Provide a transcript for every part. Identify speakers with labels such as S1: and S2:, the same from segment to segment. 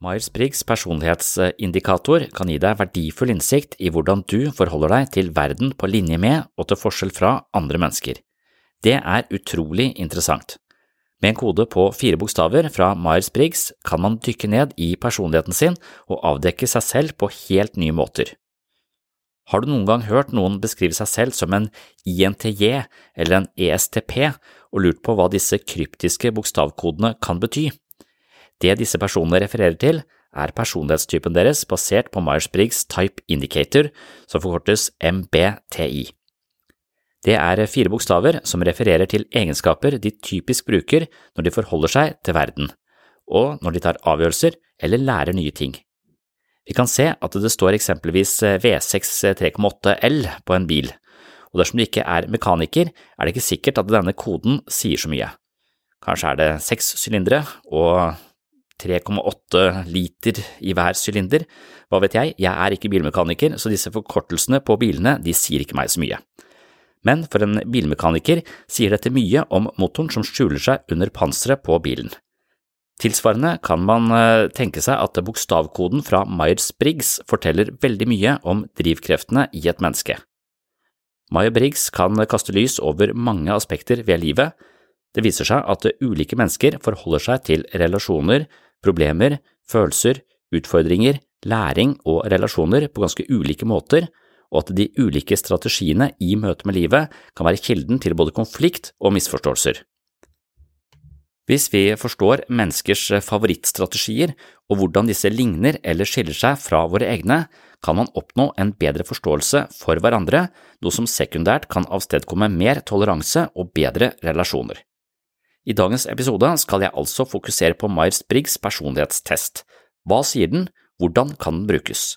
S1: Myers-Briggs personlighetsindikator kan gi deg verdifull innsikt i hvordan du forholder deg til verden på linje med og til forskjell fra andre mennesker. Det er utrolig interessant. Med en kode på fire bokstaver fra Myers-Briggs kan man dykke ned i personligheten sin og avdekke seg selv på helt nye måter. Har du noen gang hørt noen beskrive seg selv som en INTJ eller en ESTP og lurt på hva disse kryptiske bokstavkodene kan bety? Det disse personene refererer til, er personlighetstypen deres basert på Myers-Briggs Type Indicator, som forkortes MBTI. Det er fire bokstaver som refererer til egenskaper de typisk bruker når de forholder seg til verden, og når de tar avgjørelser eller lærer nye ting. Vi kan se at det står eksempelvis V6 3,8L på en bil, og dersom du ikke er mekaniker, er det ikke sikkert at denne koden sier så mye. Kanskje er det seks sylindere og 3,8 liter i hver sylinder, hva vet jeg, jeg er ikke bilmekaniker, så disse forkortelsene på bilene de sier ikke meg så mye. Men for en bilmekaniker sier dette mye om motoren som skjuler seg under panseret på bilen. Tilsvarende kan man tenke seg at bokstavkoden fra Myers-Briggs forteller veldig mye om drivkreftene i et menneske. Myers-Briggs kan kaste lys over mange aspekter ved livet. Det viser seg at ulike mennesker forholder seg til relasjoner, problemer, følelser, utfordringer, læring og relasjoner på ganske ulike måter, og at de ulike strategiene i møte med livet kan være kilden til både konflikt og misforståelser. Hvis vi forstår menneskers favorittstrategier og hvordan disse ligner eller skiller seg fra våre egne, kan man oppnå en bedre forståelse for hverandre, noe som sekundært kan avstedkomme mer toleranse og bedre relasjoner. I dagens episode skal jeg altså fokusere på Myers-Briggs personlighetstest. Hva sier den, hvordan kan den brukes?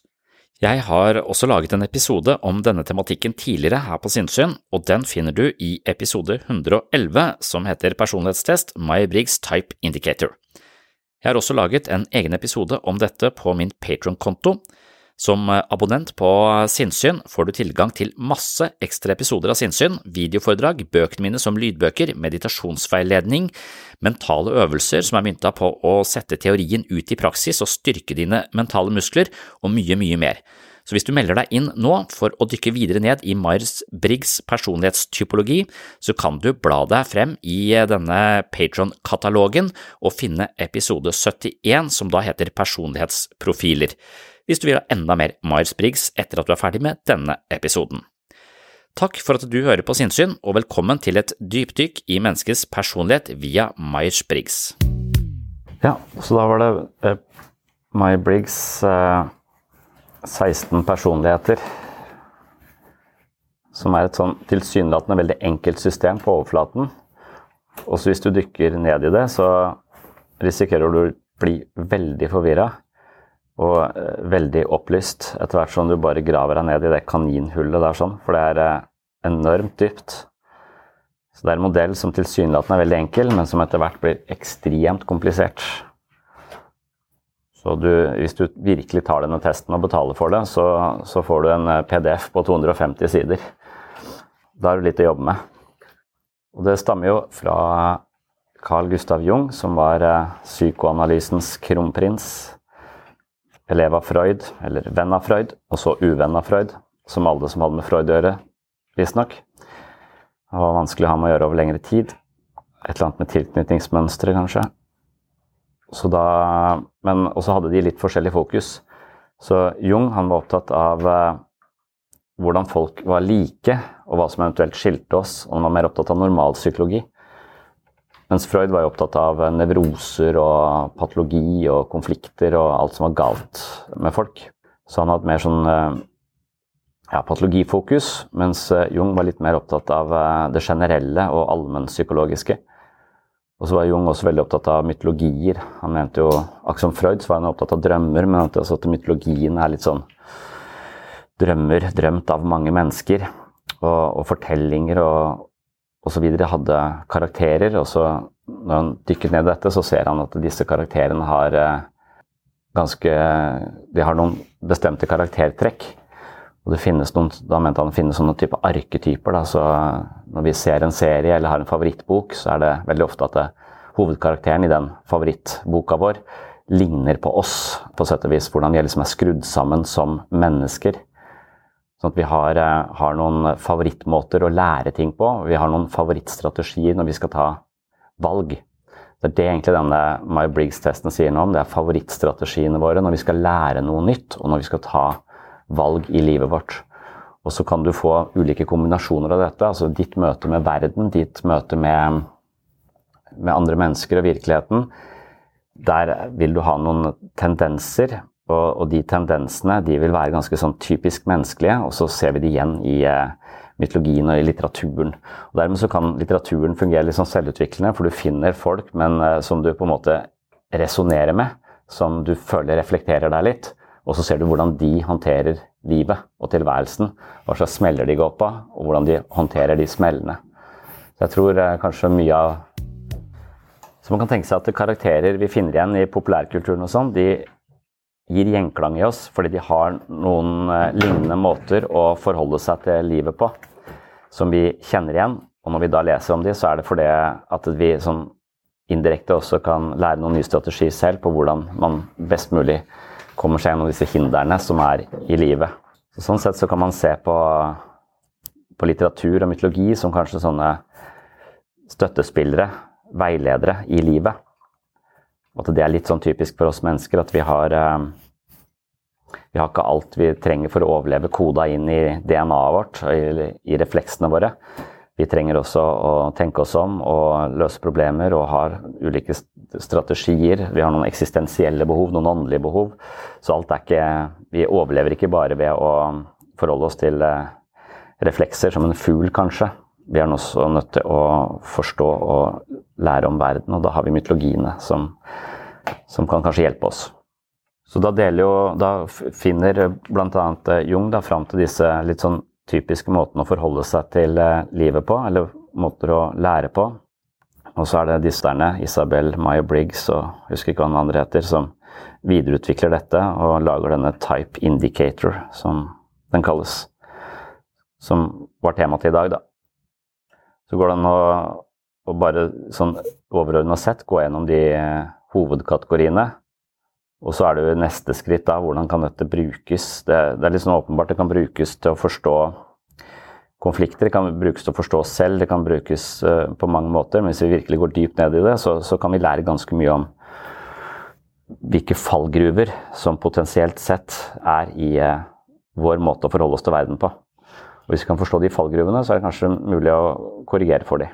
S1: Jeg har også laget en episode om denne tematikken tidligere her på Sinnsyn, og den finner du i episode 111 som heter Personlighetstest Myers-Briggs Type Indicator. Jeg har også laget en egen episode om dette på min Patron-konto. Som abonnent på Sinnsyn får du tilgang til masse ekstra episoder av Sinnsyn, videoforedrag, bøkene mine som lydbøker, meditasjonsveiledning, mentale øvelser som er mynta på å sette teorien ut i praksis og styrke dine mentale muskler, og mye, mye mer.
S2: Så hvis du melder deg inn nå for å dykke videre ned i Myers-Briggs personlighetstypologi, så kan du bla deg frem i denne Patron-katalogen og finne episode 71, som da heter Personlighetsprofiler, hvis du vil ha enda mer Myers-Briggs etter at du er ferdig med denne episoden. Takk for at du hører på Sinnsyn, og velkommen til et dypdykk i menneskets personlighet via Myers-Briggs.
S1: Ja, så da var det uh, Myers-Briggs uh, 16 personligheter. Som er et sånn tilsynelatende veldig enkelt system på overflaten. Og så hvis du dykker ned i det, så risikerer du å bli veldig forvirra og eh, veldig opplyst etter hvert som du bare graver deg ned i det kaninhullet der sånn, for det er eh, enormt dypt. Så det er en modell som tilsynelatende er veldig enkel, men som etter hvert blir ekstremt komplisert. Så du, hvis du virkelig tar denne testen og betaler for det, så, så får du en eh, PDF på 250 sider. Da har du litt å jobbe med. Og det stammer jo fra Carl Gustav Jung, som var psykoanalysens kronprins elev av Freud, eller venn av Freud, og så uvenn av Freud, som alle som hadde med Freud å gjøre, visstnok. Det var vanskelig å ha med å gjøre over lengre tid. Et eller annet med tilknytningsmønstre, kanskje. Så da, men også hadde de litt forskjellig fokus. Så Jung han var opptatt av eh, hvordan folk var like, og hva som eventuelt skilte oss. Og han var mer opptatt av normalpsykologi. Mens Freud var jo opptatt av nevroser og patologi og konflikter og alt som var galt med folk. Så han hadde mer sånn eh, ja, patologifokus, mens eh, Jung var litt mer opptatt av eh, det generelle og allmennpsykologiske. Og så var Jung også veldig opptatt av mytologier. Han mente jo, Akkurat som Freud så var han opptatt av drømmer, men at mytologien er litt sånn drømmer drømt av mange mennesker. Og, og fortellinger og, osv. hadde karakterer. Og så når han dykket ned i dette, så ser han at disse karakterene har eh, ganske De har noen bestemte karaktertrekk. Og det finnes noen, Da mente han det finnes sånne type arketyper. Da, så når vi ser en serie eller har en favorittbok, så er det veldig ofte at det, hovedkarakteren i den favorittboka vår ligner på oss, på sett og vis. Hvordan vi liksom er skrudd sammen som mennesker. Sånn at vi har, eh, har, noen favorittmåter å lære ting på. Vi har noen favorittstrategier når vi skal ta valg. Det er det egentlig denne My Briggs-testen sier noe om. Det er favorittstrategiene våre når vi skal lære noe nytt, og når vi skal ta valg i livet vårt. Og så kan du få ulike kombinasjoner av dette. altså Ditt møte med verden, ditt møte med, med andre mennesker og virkeligheten. Der vil du ha noen tendenser og, og, de tendensene de vil være ganske sånn typisk menneskelige, og så ser vi det igjen i eh, mytologien og i litteraturen. Og Dermed så kan litteraturen fungere litt sånn selvutviklende, for du finner folk men eh, som du på en måte resonnerer med, som du føler reflekterer deg litt. Og så ser du hvordan de håndterer livet og tilværelsen. Hva slags smeller de går på, og hvordan de håndterer de smellene. Så jeg tror eh, kanskje mye av Så man kan tenke seg at karakterer vi finner igjen i populærkulturen og sånn, de gir gjenklang i oss, fordi de har noen eh, lignende måter å forholde seg til livet på som vi kjenner igjen. Og når vi da leser om de, så er det fordi at vi sånn indirekte også kan lære noen nye strategier selv på hvordan man best mulig kommer seg gjennom disse hindrene som er i livet. Så sånn sett så kan man se på, på litteratur og mytologi som kanskje sånne støttespillere, veiledere i livet. At det er litt sånn typisk for oss mennesker at vi har eh, vi har ikke alt vi trenger for å overleve koda inn i DNA-et vårt, i, refleksene våre. Vi trenger også å tenke oss om og løse problemer og har ulike strategier. Vi har noen eksistensielle behov, noen åndelige behov. Så alt er ikke Vi overlever ikke bare ved å forholde oss til eh, reflekser som en fugl, kanskje. Vi er også nødt til å forstå og lære om verden, og da har vi mytologiene som, som kan kanskje hjelpe oss. Så da, jo, da finner bl.a. Eh, Jung da fram til disse litt sånn typiske måtene å forholde seg til eh, livet på, eller måter å lære på. Og så er det disse derne, Isabel Maya Briggs og jeg husker ikke hva den andre heter, som videreutvikler dette og lager denne type indicator, som den kalles. Som var tema til i dag, da. Så går det an å, å bare sånn overordna sett gå gjennom de hovedkategoriene Og så er det jo neste skritt da, hvordan kan dette brukes? Det, det er litt sånn åpenbart det kan brukes til å forstå konflikter, det kan brukes til å forstå oss selv, det kan brukes uh, på mange måter. Men hvis vi virkelig går dypt ned i det, så, så kan vi lære ganske mye om hvilke fallgruver som potensielt sett er i uh, vår måte å forholde oss til verden på. Og Hvis vi kan forstå de fallgruvene, så er det kanskje mulig å korrigere for dem.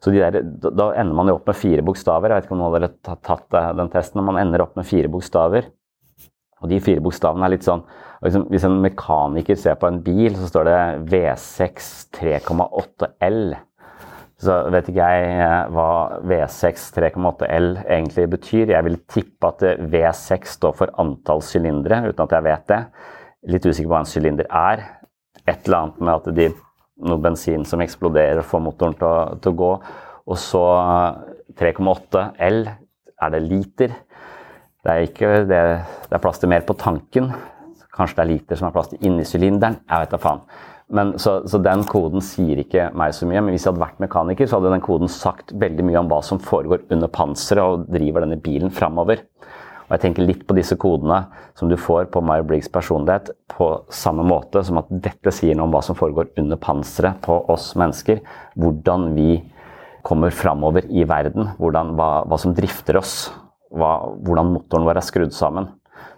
S1: Så der, Da ender man jo opp med fire bokstaver. Jeg vet ikke om noen har tatt eh, den testen. Man ender opp med fire bokstaver. Og de fire bokstavene er litt sånn liksom, Hvis en mekaniker ser på en bil, så står det V6 3,8L. Så vet ikke jeg eh, hva V6 3,8L egentlig betyr. Jeg vil tippe at V6 står for antall sylindere, uten at jeg vet det. Litt usikker på hva en sylinder er. Et eller annet med at de, noe bensin som eksploderer og får motoren til å, til å gå. Og så 3,8 L. Er det liter? Det er, ikke, det, det er plass til mer på tanken. Kanskje det er liter som er plass til inni sylinderen. Jeg vet da faen. Men, så, så, den koden sier ikke meg så mye. Men hvis jeg hadde vært mekaniker, så hadde den koden sagt veldig mye om hva som foregår under panseret og driver denne bilen framover. Og jeg tenker litt på disse kodene som du får på Meyer Briggs personlighet, på samme måte som at dette sier noe om hva som foregår under panseret på oss mennesker. Hvordan vi kommer framover i verden. Hvordan, hva, hva, som drifter oss. Hva, hvordan motoren vår er skrudd sammen.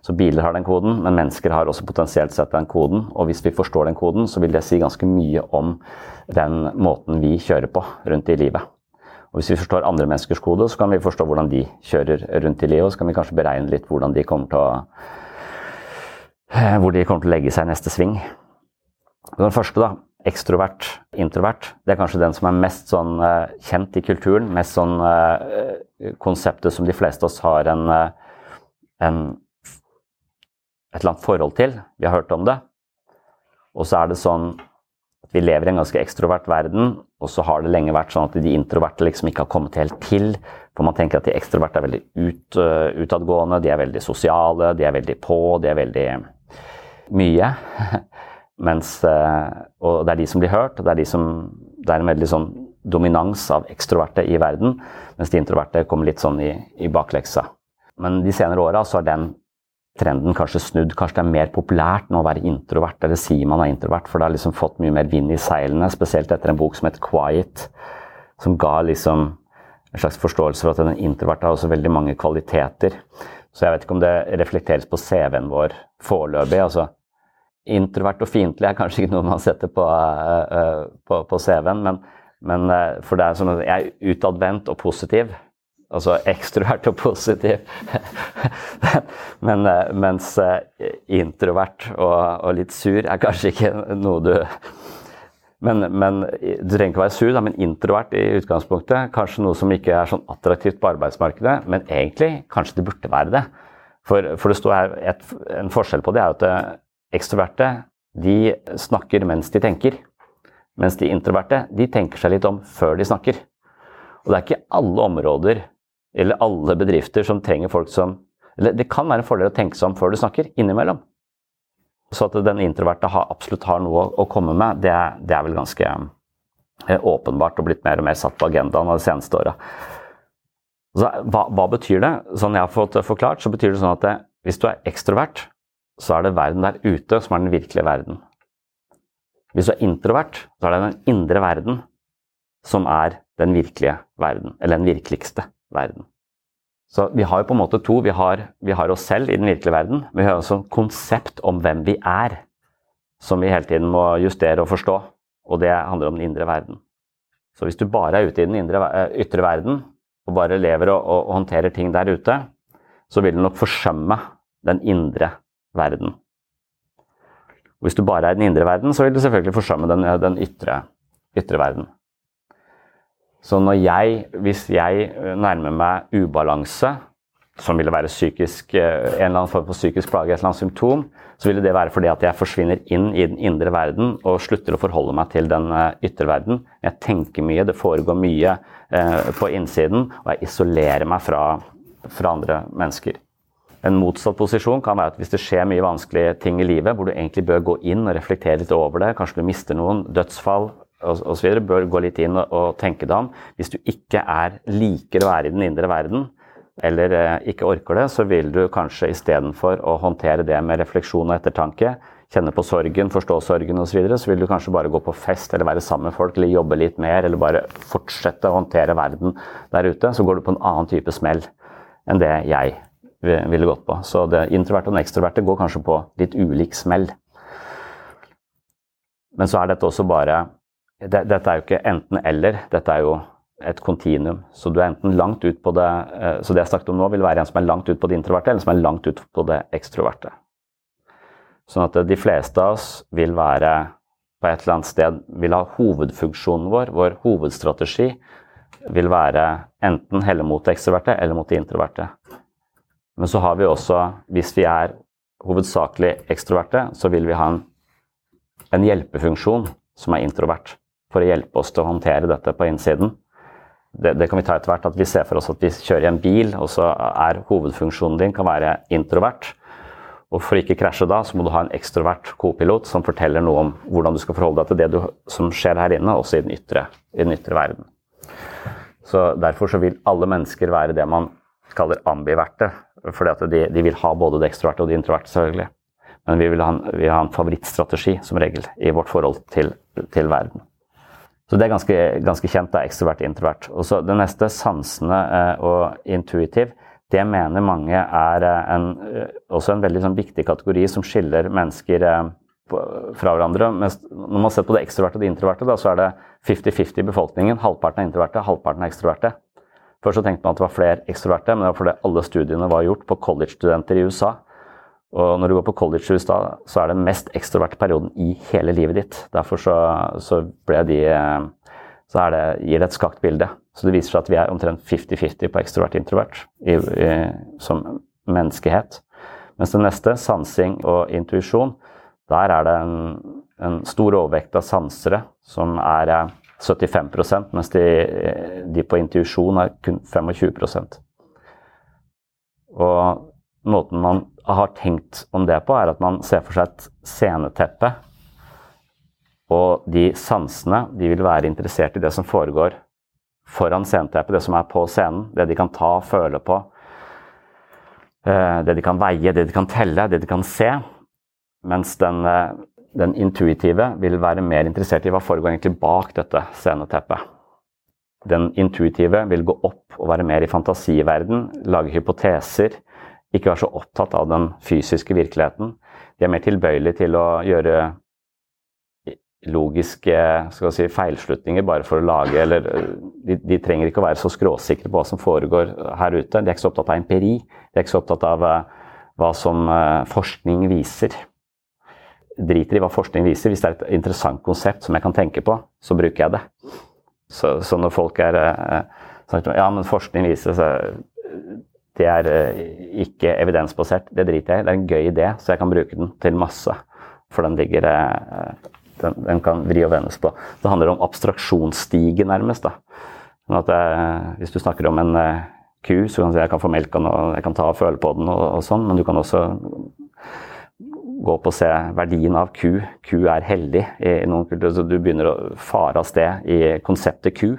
S1: Så biler har den koden, men mennesker har også potensielt sett den koden. Og hvis vi forstår den koden, så vil det si ganske mye om den måten vi kjører på rundt i livet. Og hvis vi forstår andre menneskers kode, så kan vi forstå hvordan de kjører rundt i livet. Og så kan vi kanskje beregne litt hvordan de kommer til å hvor de kommer til å legge seg i neste sving. Den første, da, ekstrovert, introvert, det er kanskje den som er mest sånn uh, kjent i kulturen. Mest sånn uh, konseptet som de fleste av oss har en, uh, en et eller annet forhold til. Vi har hørt om det. Og så er det sånn at vi lever i en ganske ekstrovert verden, og så har det lenge vært sånn at de introverte liksom ikke har kommet helt til. For man tenker at de ekstroverte er veldig ut, uh, utadgående, de er veldig sosiale, de er veldig på, de er veldig mye. Mens, uh, og det er de som blir hørt, og det er, de som, det er en veldig sånn dominans av ekstroverte i verden, mens de introverte kommer litt sånn i, i bakleksa. Men de senere åra har den trenden kanskje snudd. Kanskje det er mer populært nå å være introvert, eller si man er introvert, for det har liksom fått mye mer vind i seilene, spesielt etter en bok som het 'Quiet', som ga liksom en slags forståelse for at en introvert har også veldig mange kvaliteter. Så jeg vet ikke om det reflekteres på CV-en vår foreløpig. altså Introvert og fiendtlig er kanskje ikke noe man setter på, uh, på, på CV-en, men, men uh, for det er sånn at jeg er utadvendt og positiv. Altså ekstrovert og positiv. Men, eh, mens eh, introvert og, og, litt sur er kanskje ikke noe du men, men, Du trenger ikke være sur, da, men introvert i utgangspunktet. Kanskje noe som ikke er sånn attraktivt på arbeidsmarkedet, men egentlig kanskje det burde være det. For, for det står her et, en forskjell på det er at eh, ekstroverte de snakker mens de tenker. Mens de introverte de tenker seg litt om før de snakker. Og det er ikke alle områder eller alle bedrifter som trenger folk som eller Det kan være en fordel å tenke seg om før du snakker, innimellom. Så at den introverte har, absolutt har noe å komme med, det, det er vel ganske eh, åpenbart og blitt mer og mer satt på agendaen de seneste åra. Hva, hva, betyr det? Sånn jeg har fått forklart, så betyr det sånn at det, hvis du er ekstrovert, så er det verden der ute som er den virkelige verden. Hvis du er introvert, så er det den indre verden som er den virkelige verden, eller den virkeligste verden. Så vi har jo på en måte to. Vi har, vi har oss selv i den virkelige verden. Men vi har også et konsept om hvem vi er, som vi hele tiden må justere og forstå. Og det handler om den indre verden. Så hvis du bare er ute i den indre, eh, ytre verden, og bare lever og, og, håndterer ting der ute, så vil du nok forsømme den indre verden. Hvis du bare er i den indre verden, så vil du selvfølgelig forsømme den, den ytre, ytre verden. Så når jeg, hvis jeg eh, nærmer meg ubalanse, som ville være psykisk, eh, en eller annen form for psykisk plage, et eller annet symptom, så ville det være fordi at jeg forsvinner inn i den indre verden og slutter å forholde meg til den eh, ytre verden. Jeg tenker mye, det foregår mye på innsiden, og jeg isolerer meg fra, fra andre mennesker. En motsatt posisjon kan være at hvis det skjer mye vanskelige ting i livet, hvor du egentlig bør gå inn og reflektere litt over det, kanskje du mister noen, dødsfall, osv. bør gå litt inn og, tenke deg om. Hvis du ikke er liker å være i den indre verden, eller eh, ikke orker det, så vil du kanskje istedenfor å håndtere det med refleksjon og ettertanke, kjenne på sorgen, forstå sorgen osv., så, videre, så vil du kanskje bare gå på fest eller være sammen med folk eller jobbe litt mer, eller bare fortsette å håndtere verden der ute. Så går du på en annen type smell enn det jeg ville gått på. Så det introverte og den ekstroverte går kanskje på litt ulik smell. Men så er dette også bare Dette er jo ikke enten-eller, dette er jo et kontinuum. Så du er enten langt ut på det eh, Så det jeg snakket om nå, vil være en som er langt ut på det introverte, eller som er langt ut på det ekstroverte. Sånn at de fleste av oss vil være på et eller annet sted vil ha hovedfunksjonen vår, vår hovedstrategi, vil være enten helle mot det ekstroverte eller mot det introverte. Men så har vi også, hvis vi er hovedsakelig ekstroverte, så vil vi ha en, en hjelpefunksjon som er introvert, for å hjelpe oss til å håndtere dette på innsiden det, det, kan vi ta etter hvert, at vi ser for oss at vi kjører i en bil, og så er hovedfunksjonen din kan være introvert. Og For å ikke krasje da, så må du ha en ekstrovert kopilot som forteller noe om hvordan du skal forholde deg til det du, som skjer her inne, også i den ytre, i den ytre verden. Så Derfor så vil alle mennesker være det man kaller ambiverte. fordi de, de vil ha både det ekstroverte og det introverte, selvfølgelig. Men vi vil ha en, vi vil en favorittstrategi som regel i vårt forhold til, til verden. Så det er ganske, ganske kjent, da, ekstrovert introvert. Og så Det neste, sansende eh, og intuitiv, det mener mange er eh, en, eh, også en veldig sånn, viktig kategori som skiller mennesker fra hverandre. Mens når man ser på det ekstroverte og det introverte, da, så er det 50-50 i befolkningen. Halvparten er introverte, halvparten er ekstroverte. Først så tenkte man at det var flere ekstroverte, men det var fordi alle studiene var gjort på college-studenter i USA. Og når du går på college i USA, så er det den mest ekstroverte perioden i hele livet ditt. Derfor så, så, de, så det, gir det et skakt bilde. Så det viser seg at vi er omtrent 50-50 på ekstrovert-introvert som menneskehet. Mens det neste, sansing og intuisjon, der er det en, en, stor overvekt av sansere som er 75% mens de, de på intuisjon er kun 25% Og måten man har tenkt om det på, er at man ser for seg et sceneteppe. Og de sansene de vil være interessert i det som foregår foran sceneteppet, det som er på scenen. Det de kan ta og føle på. Eh, det de kan veie, det de kan telle, det de kan se. Mens den, eh, den intuitive vil være mer interessert i hva foregår egentlig bak dette sceneteppet. Den intuitive vil gå opp og være mer i fantasiverden, lage hypoteser ikke være så opptatt av den fysiske virkeligheten. De er mer tilbøyelige til å gjøre logiske si, feilslutninger bare for å lage eller de, de, trenger ikke å være så skråsikre på hva som foregår her ute. De er ikke så opptatt av empiri. De er ikke så opptatt av uh, hva som uh, forskning viser. Driter i hva forskning viser. Hvis det er et interessant konsept som jeg kan tenke på, så bruker jeg det. Så, så når folk er sagt, Ja, men forskning viser så det er eh, ikke evidensbasert. Det driter jeg i. Det er en gøy idé, så jeg kan bruke den til masse. For den ligger eh, den, den kan vri og vendes på. Det handler om abstraksjonsstige, nærmest. Sånn at eh, Hvis du snakker om en ku, så kan du si jeg kan få melk og jeg kan ta og føle på den, og, og sånn, men du kan også gå opp og se verdien av ku. Ku er hellig i noen kulturer, så du begynner å fare av sted i konseptet ku.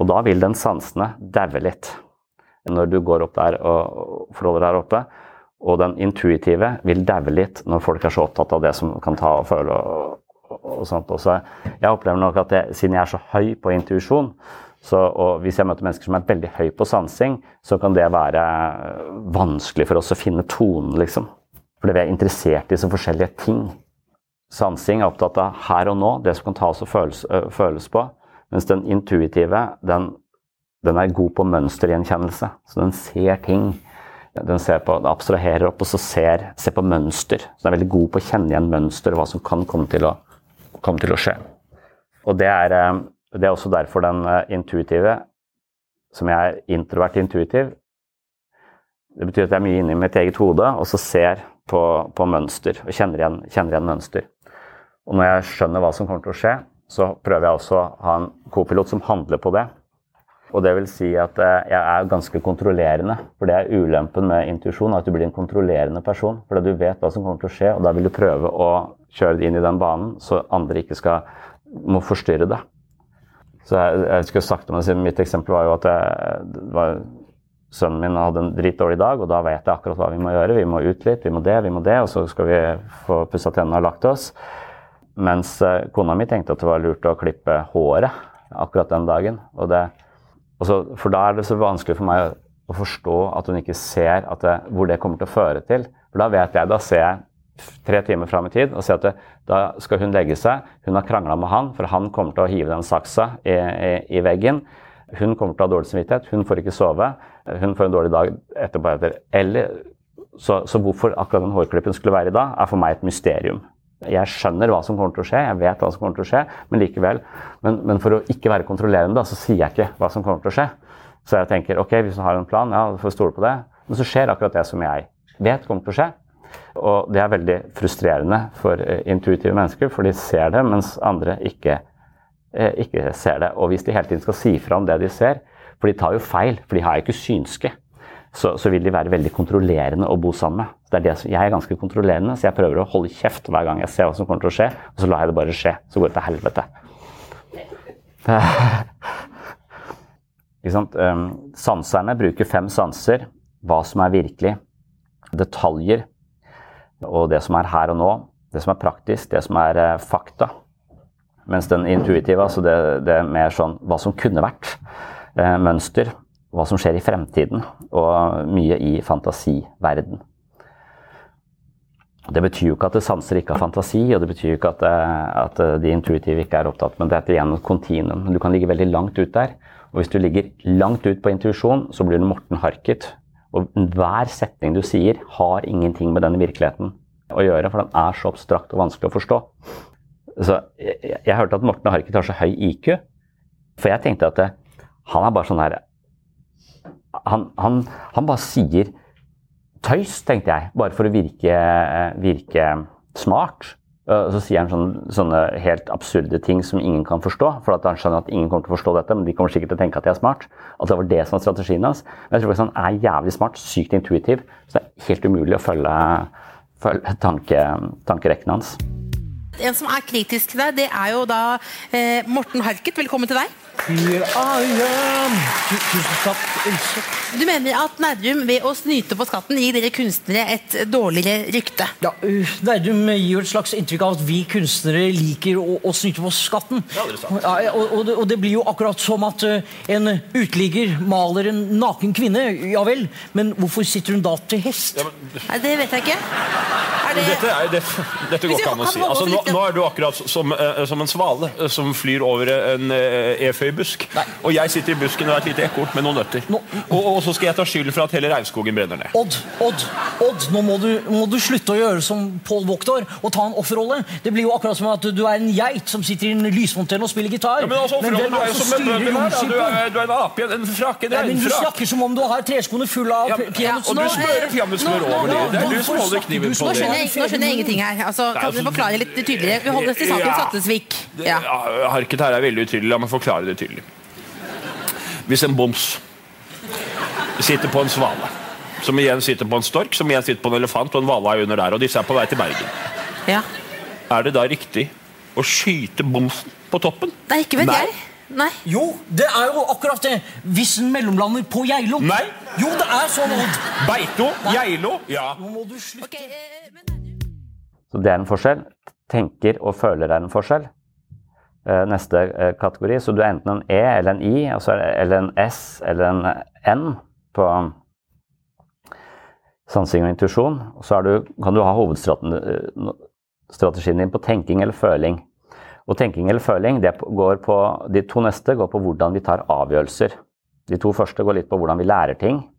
S1: Og da vil den sansene daue litt når du går opp der og forholder deg der oppe. Og den intuitive vil daue litt når folk er så opptatt av det som kan ta og føle. og, og sånt. Også. jeg opplever nok at jeg, siden jeg er så høy på intuisjon, og hvis jeg møter mennesker som er veldig høy på sansing, så kan det være vanskelig for oss å finne tonen, liksom. Fordi vi er interessert i så forskjellige ting. Sansing er opptatt av her og nå, det som kan tas og føles, føles på. Mens den intuitive, den den er god på mønstergjenkjennelse. Så den ser ting. Den ser på, abstraherer opp og så ser, ser, på mønster. Så den er veldig god på å kjenne igjen mønster og hva som kan komme til å, komme til å skje. Og det er, eh, det er, også derfor den eh, intuitive, som jeg er introvert intuitiv Det betyr at jeg er mye inne i mitt eget hode og så ser på, på mønster og kjenner igjen, kjenner igjen mønster. Og når jeg skjønner hva som kommer til å skje, så prøver jeg også å ha en kopilot som handler på det. Og det vil si at eh, jeg er ganske kontrollerende. For det er ulempen med intuisjon, at du blir en kontrollerende person. Fordi du vet hva som kommer til å skje, og da vil du prøve å kjøre det inn i den banen, så andre ikke skal må forstyrre det. Så jeg, jeg skulle sagt om det, Mitt eksempel var jo at jeg, var sønnen min hadde en dritdårlig dag, og da vet jeg akkurat hva vi må gjøre. Vi må ut litt, vi må det, vi må det, og så skal vi få pussa tennene og lagt oss. Mens eh, kona mi tenkte at det var lurt å klippe håret akkurat den dagen. Og det, og for da er det så vanskelig for meg å forstå at hun ikke ser det, hvor det kommer til å føre til. For da vet jeg, da ser jeg tre timer fram i tid og ser at det, da skal hun legge seg. Hun har krangla med han, for han kommer til å hive den saksa i, i, i veggen. Hun kommer til å ha dårlig samvittighet, hun får ikke sove. Hun får en dårlig dag etterpå. Etter. Eller, så, så, hvorfor akkurat den hårklippen skulle være i dag, er for meg et mysterium. Jeg skjønner hva som kommer til å skje, jeg vet hva som kommer til å skje, men likevel. Men, men for å ikke være kontrollerende, så sier jeg ikke hva som kommer til å skje. Så jeg tenker ok, hvis du har en plan, ja, du får stole på det. Men så skjer akkurat det som jeg vet kommer til å skje. Og det er veldig frustrerende for uh, intuitive mennesker, for de ser det, mens andre ikke, uh, ikke ser det. Og hvis de hele tiden skal si fra om det de ser, for de tar jo feil, for de har ikke synske. Så, så, vil de være veldig kontrollerende å bo sammen med. Det er det som, jeg er ganske kontrollerende, så jeg prøver å holde kjeft hver gang jeg ser hva som kommer til å skje, og så lar jeg det bare skje. Så går det til helvete. um, sanserne bruker fem sanser. Hva som er virkelig. Detaljer. Og det som er her og nå. Det som er praktisk. Det som er uh, fakta. Mens den intuitive, altså det, det er mer sånn hva som kunne vært uh, mønster, hva som skjer i fremtiden, og mye i fantasiverden. Det betyr jo ikke at sanser ikke har fantasi, og det betyr jo ikke at, eh, at de intuitive ikke er opptatt, men det er igjen et kontinuum. Du kan ligge veldig langt ut der. Og hvis du ligger langt ut på intuisjon, så blir du Morten Harket. Og hver setning du sier, har ingenting med denne virkeligheten å gjøre, for den er så abstrakt og vanskelig å forstå. Så jeg, jeg hørte at Morten Harket har så høy IQ, for jeg tenkte at det, han er bare sånn her han, han, han, bare sier tøys, tenkte jeg, bare for å virke, virke smart. Så sier han sånne, sånne, helt absurde ting som ingen kan forstå. For at han skjønner at ingen kommer til å forstå dette, men de kommer sikkert til å tenke at de er smart. At det var det som var strategien hans. Men jeg tror faktisk han er jævlig smart, sykt intuitiv. Så det er helt umulig å følge, følge tanke, tankerekken hans.
S3: En som er kritisk til deg, det er jo da eh, Morten Harket. Velkommen til deg.
S4: Here I. Tusen takk. Unnskyld.
S3: Du mener at Nærum ved å snyte på skatten gir dere kunstnere et dårligere rykte?
S4: Ja, uh, Nærum gir jo et slags inntrykk av at vi kunstnere liker å, å snyte på skatten.
S5: Det
S4: ja, og, og, det, og, det, blir jo akkurat som at uh, en uteligger maler en naken kvinne. Ja vel, men hvorfor sitter hun da til hest? Ja,
S3: men... Nei, det vet jeg ikke.
S5: Er det... Dette, er, det, dette går ikke an å si. Altså, nå, nå, er du akkurat som, uh, som en svale som flyr over en E4 høy busk. Nei. Og jeg sitter i busken og har et lite ekorn med noen nøtter. Nå. Og, og, så skal jeg ta skylden for at hele regnskogen brenner ned.
S4: Odd, Odd, Odd, nå må du, må du slutte å gjøre som Paul Voktor, og ta en offerrolle. Det blir jo akkurat som at du er en geit som sitter i en lysfontene og spiller gitar.
S5: Ja, men altså, offerrollen du er jo som en bøbbel her. Da. Du, er, du er en ape, en frakk, en regnfrakk.
S4: Ja, du snakker som om du har treskoene fulle av ja, peanøttsnå.
S5: Og du smører peanøttsmør over dem. Det er du som holder kniven på det.
S3: Nå skjønner jeg ingenting her. Altså, kan du altså- forklare litt tydeligere? Vi holder oss til saken sattesvik
S5: Ja. Harket her er veldig utydelig. La meg forklare det tydelig. Hvis en boms sitter på en svale, som igjen sitter på en stork, som igjen sitter på en elefant og en hvalhai under der, og disse er på vei til Bergen,
S3: ja.
S5: er det da riktig å skyte bomsen på toppen?
S3: Nei, ikke vet Nei. jeg. Nei.
S4: Jo, det er jo akkurat det. Hvis den mellomlander på Geilo.
S5: Nei.
S4: Jo, det er sånn, Odd.
S5: Beito, Geilo, ja.
S4: Nå må du slutte. Okay, eh, men...
S1: Så det er en forskjell. Tenker og føler er en forskjell. Eh, neste eh, kategori. Så du er enten en E eller en I, eller en S eller en N på sansing og intuisjon. Så du, kan du ha hovedstrategien din på tenking eller føling. Og tenking eller føling, på, de to neste går på hvordan vi tar avgjørelser. De to første går litt på hvordan vi lærer ting.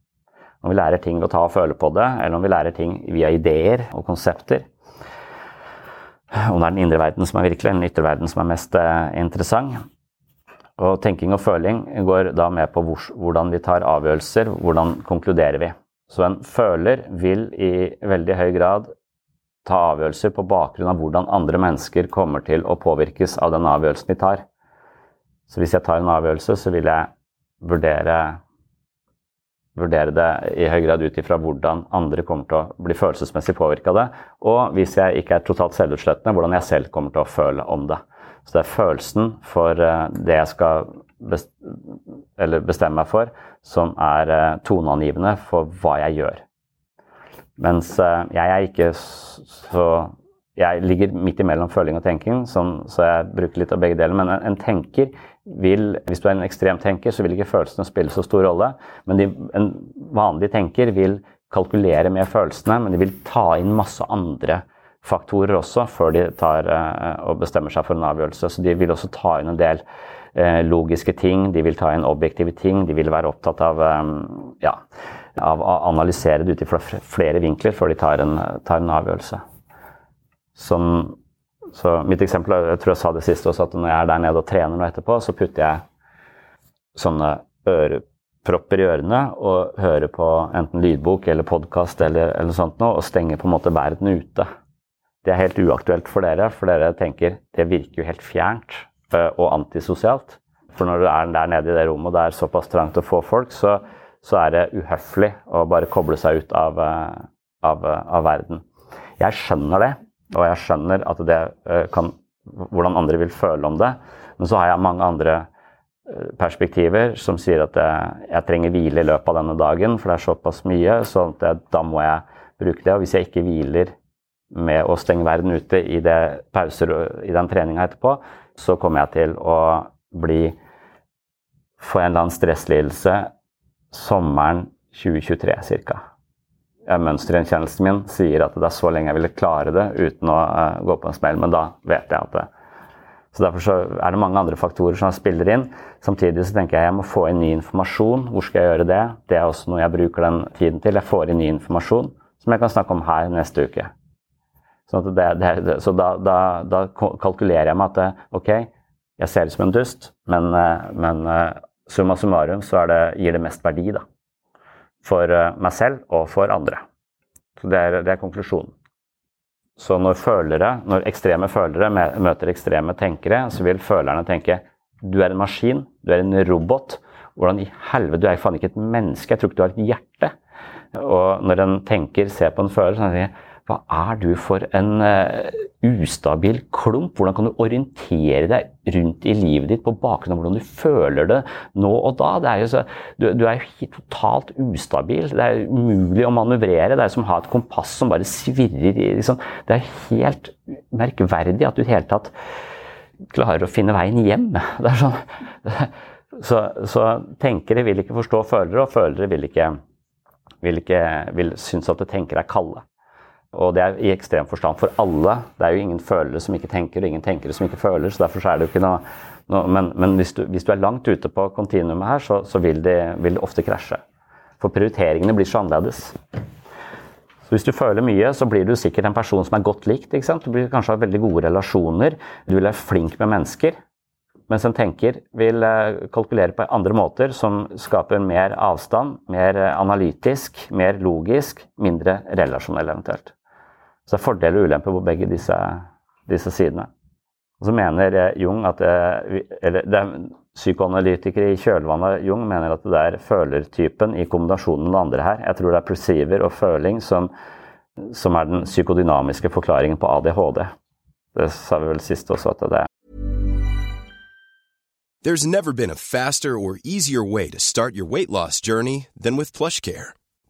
S1: Om vi lærer ting ved å ta og føle på det, eller om vi lærer ting via ideer og konsepter. Om det er den indre verden som er virkelig, eller den ytre verden som er mest eh, interessant. Og tenking og føling går da med på hvordan vi tar avgjørelser, hvordan konkluderer vi. Så en føler vil i veldig høy grad ta avgjørelser på bakgrunn av hvordan andre mennesker kommer til å påvirkes av den avgjørelsen de tar. Så hvis jeg tar en avgjørelse, så vil jeg vurdere vurdere det i høy grad ut ifra hvordan andre kommer til å bli følelsesmessig påvirka av det. Og hvis jeg ikke er totalt selvutslettende, hvordan jeg selv kommer til å føle om det. Så det er følelsen for eh, det jeg skal best, eller bestemmer meg for, som er uh, toneangivende for hva jeg gjør. Mens uh, jeg er ikke så Jeg ligger midt imellom føling og tenking, så jeg bruker litt av begge deler. Men en, en, tenker vil Hvis du er en ekstrem tenker, så vil ikke følelsene spille så stor rolle. Men de, en vanlig tenker vil kalkulere med følelsene, men de vil ta inn masse andre faktorer også før de tar uh, og bestemmer seg for en avgjørelse. Så de vil også ta inn en del uh, logiske ting, de vil ta inn objektive ting. De vil være opptatt av, um, ja, av å analysere det ut fra flere vinkler før de tar en, tar en avgjørelse. Som, så mitt eksempel, jeg tror jeg sa det sist også, at når jeg er der nede og trener nå etterpå, så putter jeg sånne ørepropper i ørene og hører på enten lydbok eller podkast eller, eller sånt noe, og stenger på en måte verden ute det er helt uaktuelt for dere, for dere tenker det virker jo helt fjernt eh, og antisosialt. For når du er der nede i det rommet og det er såpass trangt å få folk, så, så er det uhøflig å bare koble seg ut av, eh, av, av, verden. Jeg skjønner det, og jeg skjønner at det eh, kan, hvordan andre vil føle om det. Men så har jeg mange andre perspektiver som sier at jeg, trenger hvile i løpet av denne dagen, for det er såpass mye, så da må jeg bruke det. Og hvis jeg ikke hviler med å stenge verden ute i det pauser i den treninga etterpå, så kommer jeg til å bli få en eller annen stresslidelse sommeren 2023 ca. Mønstergjenkjennelsen min sier at det er så lenge jeg ville klare det uten å uh, gå på en smell, men da vet jeg at det så Derfor så er det mange andre faktorer som spiller inn. Samtidig så tenker jeg jeg må få inn ny informasjon. Hvor skal jeg gjøre det? Det er også noe jeg bruker den tiden til. Jeg får inn ny informasjon som jeg kan snakke om her neste uke. Sånn det, det, så da, da, da, kalkulerer jeg med at det, ok, jeg ser ut som en dust, men, eh, men eh, summa summarum så det, gir det mest verdi da. For eh, meg selv og for andre. Så det er, det er konklusjonen. Så når, følere, når ekstreme følere møter ekstreme tenkere, så vil følerne tenke du er en maskin, du er en robot. Hvordan i helvete, du er faen ikke et menneske, jeg tror ikke du har et hjerte. Og når en tenker ser på en føler, så sier jeg hva er du for en uh, ustabil klump? Hvordan kan du orientere deg rundt i livet ditt på bakgrunn av hvordan du føler det nå og da? Er så, du, du, er jo totalt ustabil. Det er umulig å manøvrere. Det er som å ha et kompass som bare svirrer. Liksom. Det er helt merkverdig at du i det hele tatt klarer å finne veien hjem. Det er sånn, så, så tenkere vil ikke forstå følere, og følere vil ikke, vil ikke vil synes at tenkere er kalde. Og det er i ekstrem forstand for alle. Det er jo ingen følere som ikke tenker, og ingen tenkere som ikke føler. så derfor er det jo ikke noe, noe Men, men hvis, du, hvis, du, er langt ute på kontinuumet her, så, så vil, det, vil, det, ofte krasje. For prioriteringene blir så annerledes. Så hvis du føler mye, så blir du sikkert en person som er godt likt. ikke sant? Du blir kanskje ha veldig gode relasjoner. Du vil være flink med mennesker. Mens en tenker vil eh, kalkulere på andre måter som skaper mer avstand, mer eh, analytisk, mer logisk, mindre relasjonell eventuelt. Så det er fordeler og ulemper på begge disse, disse sidene. Og så mener eh, Jung at det, eller det er Psykoanalytikere i kjølvannet Jung mener at det er følertypen i kombinasjonen med det andre her. Jeg tror det er perceiver og føling som, som er den psykodynamiske forklaringen på ADHD. Det sa vi vel sist også at det er.
S6: There's never been a faster or easier way to start your weight loss journey than with PlushCare.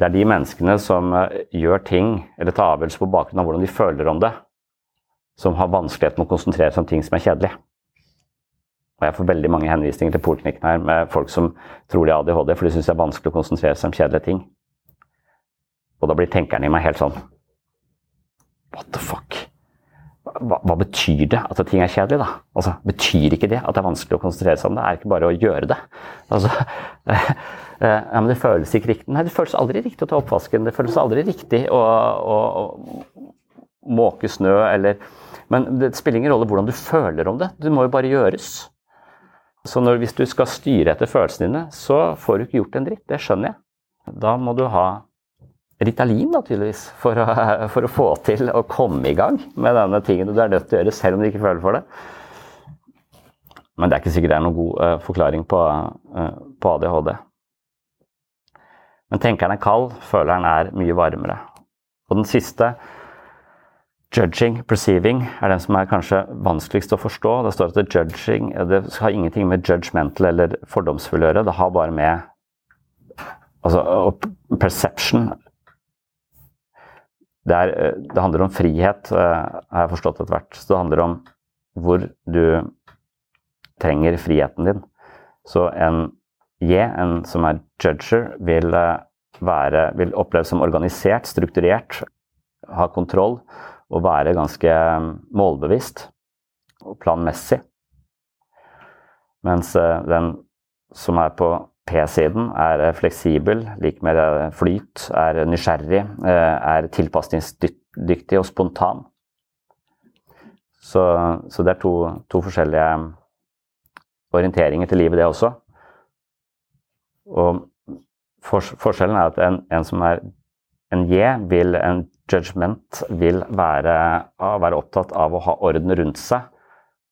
S1: Det er de menneskene som eh, gjør ting eller tar avgjørelser på bakgrunn av hvordan de føler om det, som har vanskelighet med å konsentrere seg om ting som er kjedelig. Og jeg får veldig mange henvisninger til poliklinikken her med folk som tror de har ADHD, for de syns det er vanskelig å konsentrere seg om kjedelige ting. Og da blir tenkeren i meg helt sånn What the fuck? Hva, hva, betyr det at ting er kjedelig, da? Altså, betyr ikke det at det er vanskelig å konsentrere seg om det? Er ikke bare å gjøre det? Altså, ja, men det føles ikke riktig. Nei, det føles aldri riktig å ta oppvasken. Det føles aldri riktig å, å, å måke snø eller Men det spiller ingen rolle hvordan du føler om det. Det må jo bare gjøres. Så når, hvis du skal styre etter følelsene dine, så får du ikke gjort en dritt. Det skjønner jeg. Da må du ha Ritalin, da, tydeligvis, for å, for å, få til å komme i gang med denne tingen du er nødt til å gjøre, selv om du ikke føler for det. Men det er ikke sikkert det er noen god uh, forklaring på, uh, på, ADHD. Men tenkeren er kald, føleren er mye varmere. Og den siste, judging, perceiving, er den som er kanskje vanskeligst å forstå. Det står at judging det har ingenting med judgmental eller fordomsfull å gjøre. Det har bare med altså, perception det, er, det, handler om frihet, eh, har jeg forstått etter hvert. Så det handler om hvor du trenger friheten din. Så en J, en som er judger, vil, eh, være, vil oppleves som organisert, strukturert, ha kontroll og være ganske målbevisst og planmessig. Mens den som er på P-siden er eh, fleksibel, lik med eh, flyt, er nysgjerrig, eh, er tilpasningsdyktig og spontan. Så, så det er to, to, forskjellige orienteringer til livet, det også. Og for, forskjellen er at en, en, som er en J, vil, en judgment, vil være, være opptatt av å ha orden rundt seg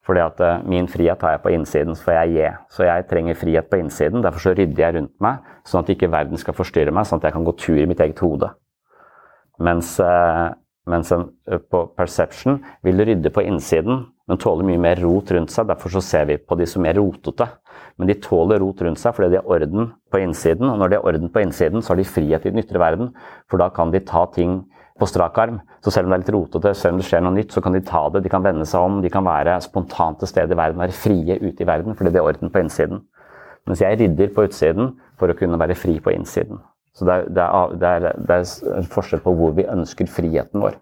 S1: fordi at uh, min frihet har jeg på innsiden, for jeg er je. Så jeg trenger frihet på innsiden. Derfor så rydder jeg rundt meg, sånn at ikke verden skal forstyrre meg, sånn at jeg kan gå tur i mitt eget hode. Mens, uh, mens en, uh, på perception vil rydde på innsiden, men tåler mye mer rot rundt seg. Derfor så ser vi på de som er rotete. Men de tåler rot rundt seg fordi de har orden på innsiden. Og når de har orden på innsiden, så har de frihet i den ytre verden. For da kan de ta ting på strak arm. Så selv om det er litt rotete, selv om det skjer noe nytt, så kan de ta det, de kan vende seg om, de kan være spontant til stede i verden, være frie ute i verden fordi de er orden på innsiden. Mens jeg rydder på utsiden for å kunne være fri på innsiden. Så det er, det er, det er, det er forskjell på hvor vi ønsker friheten vår.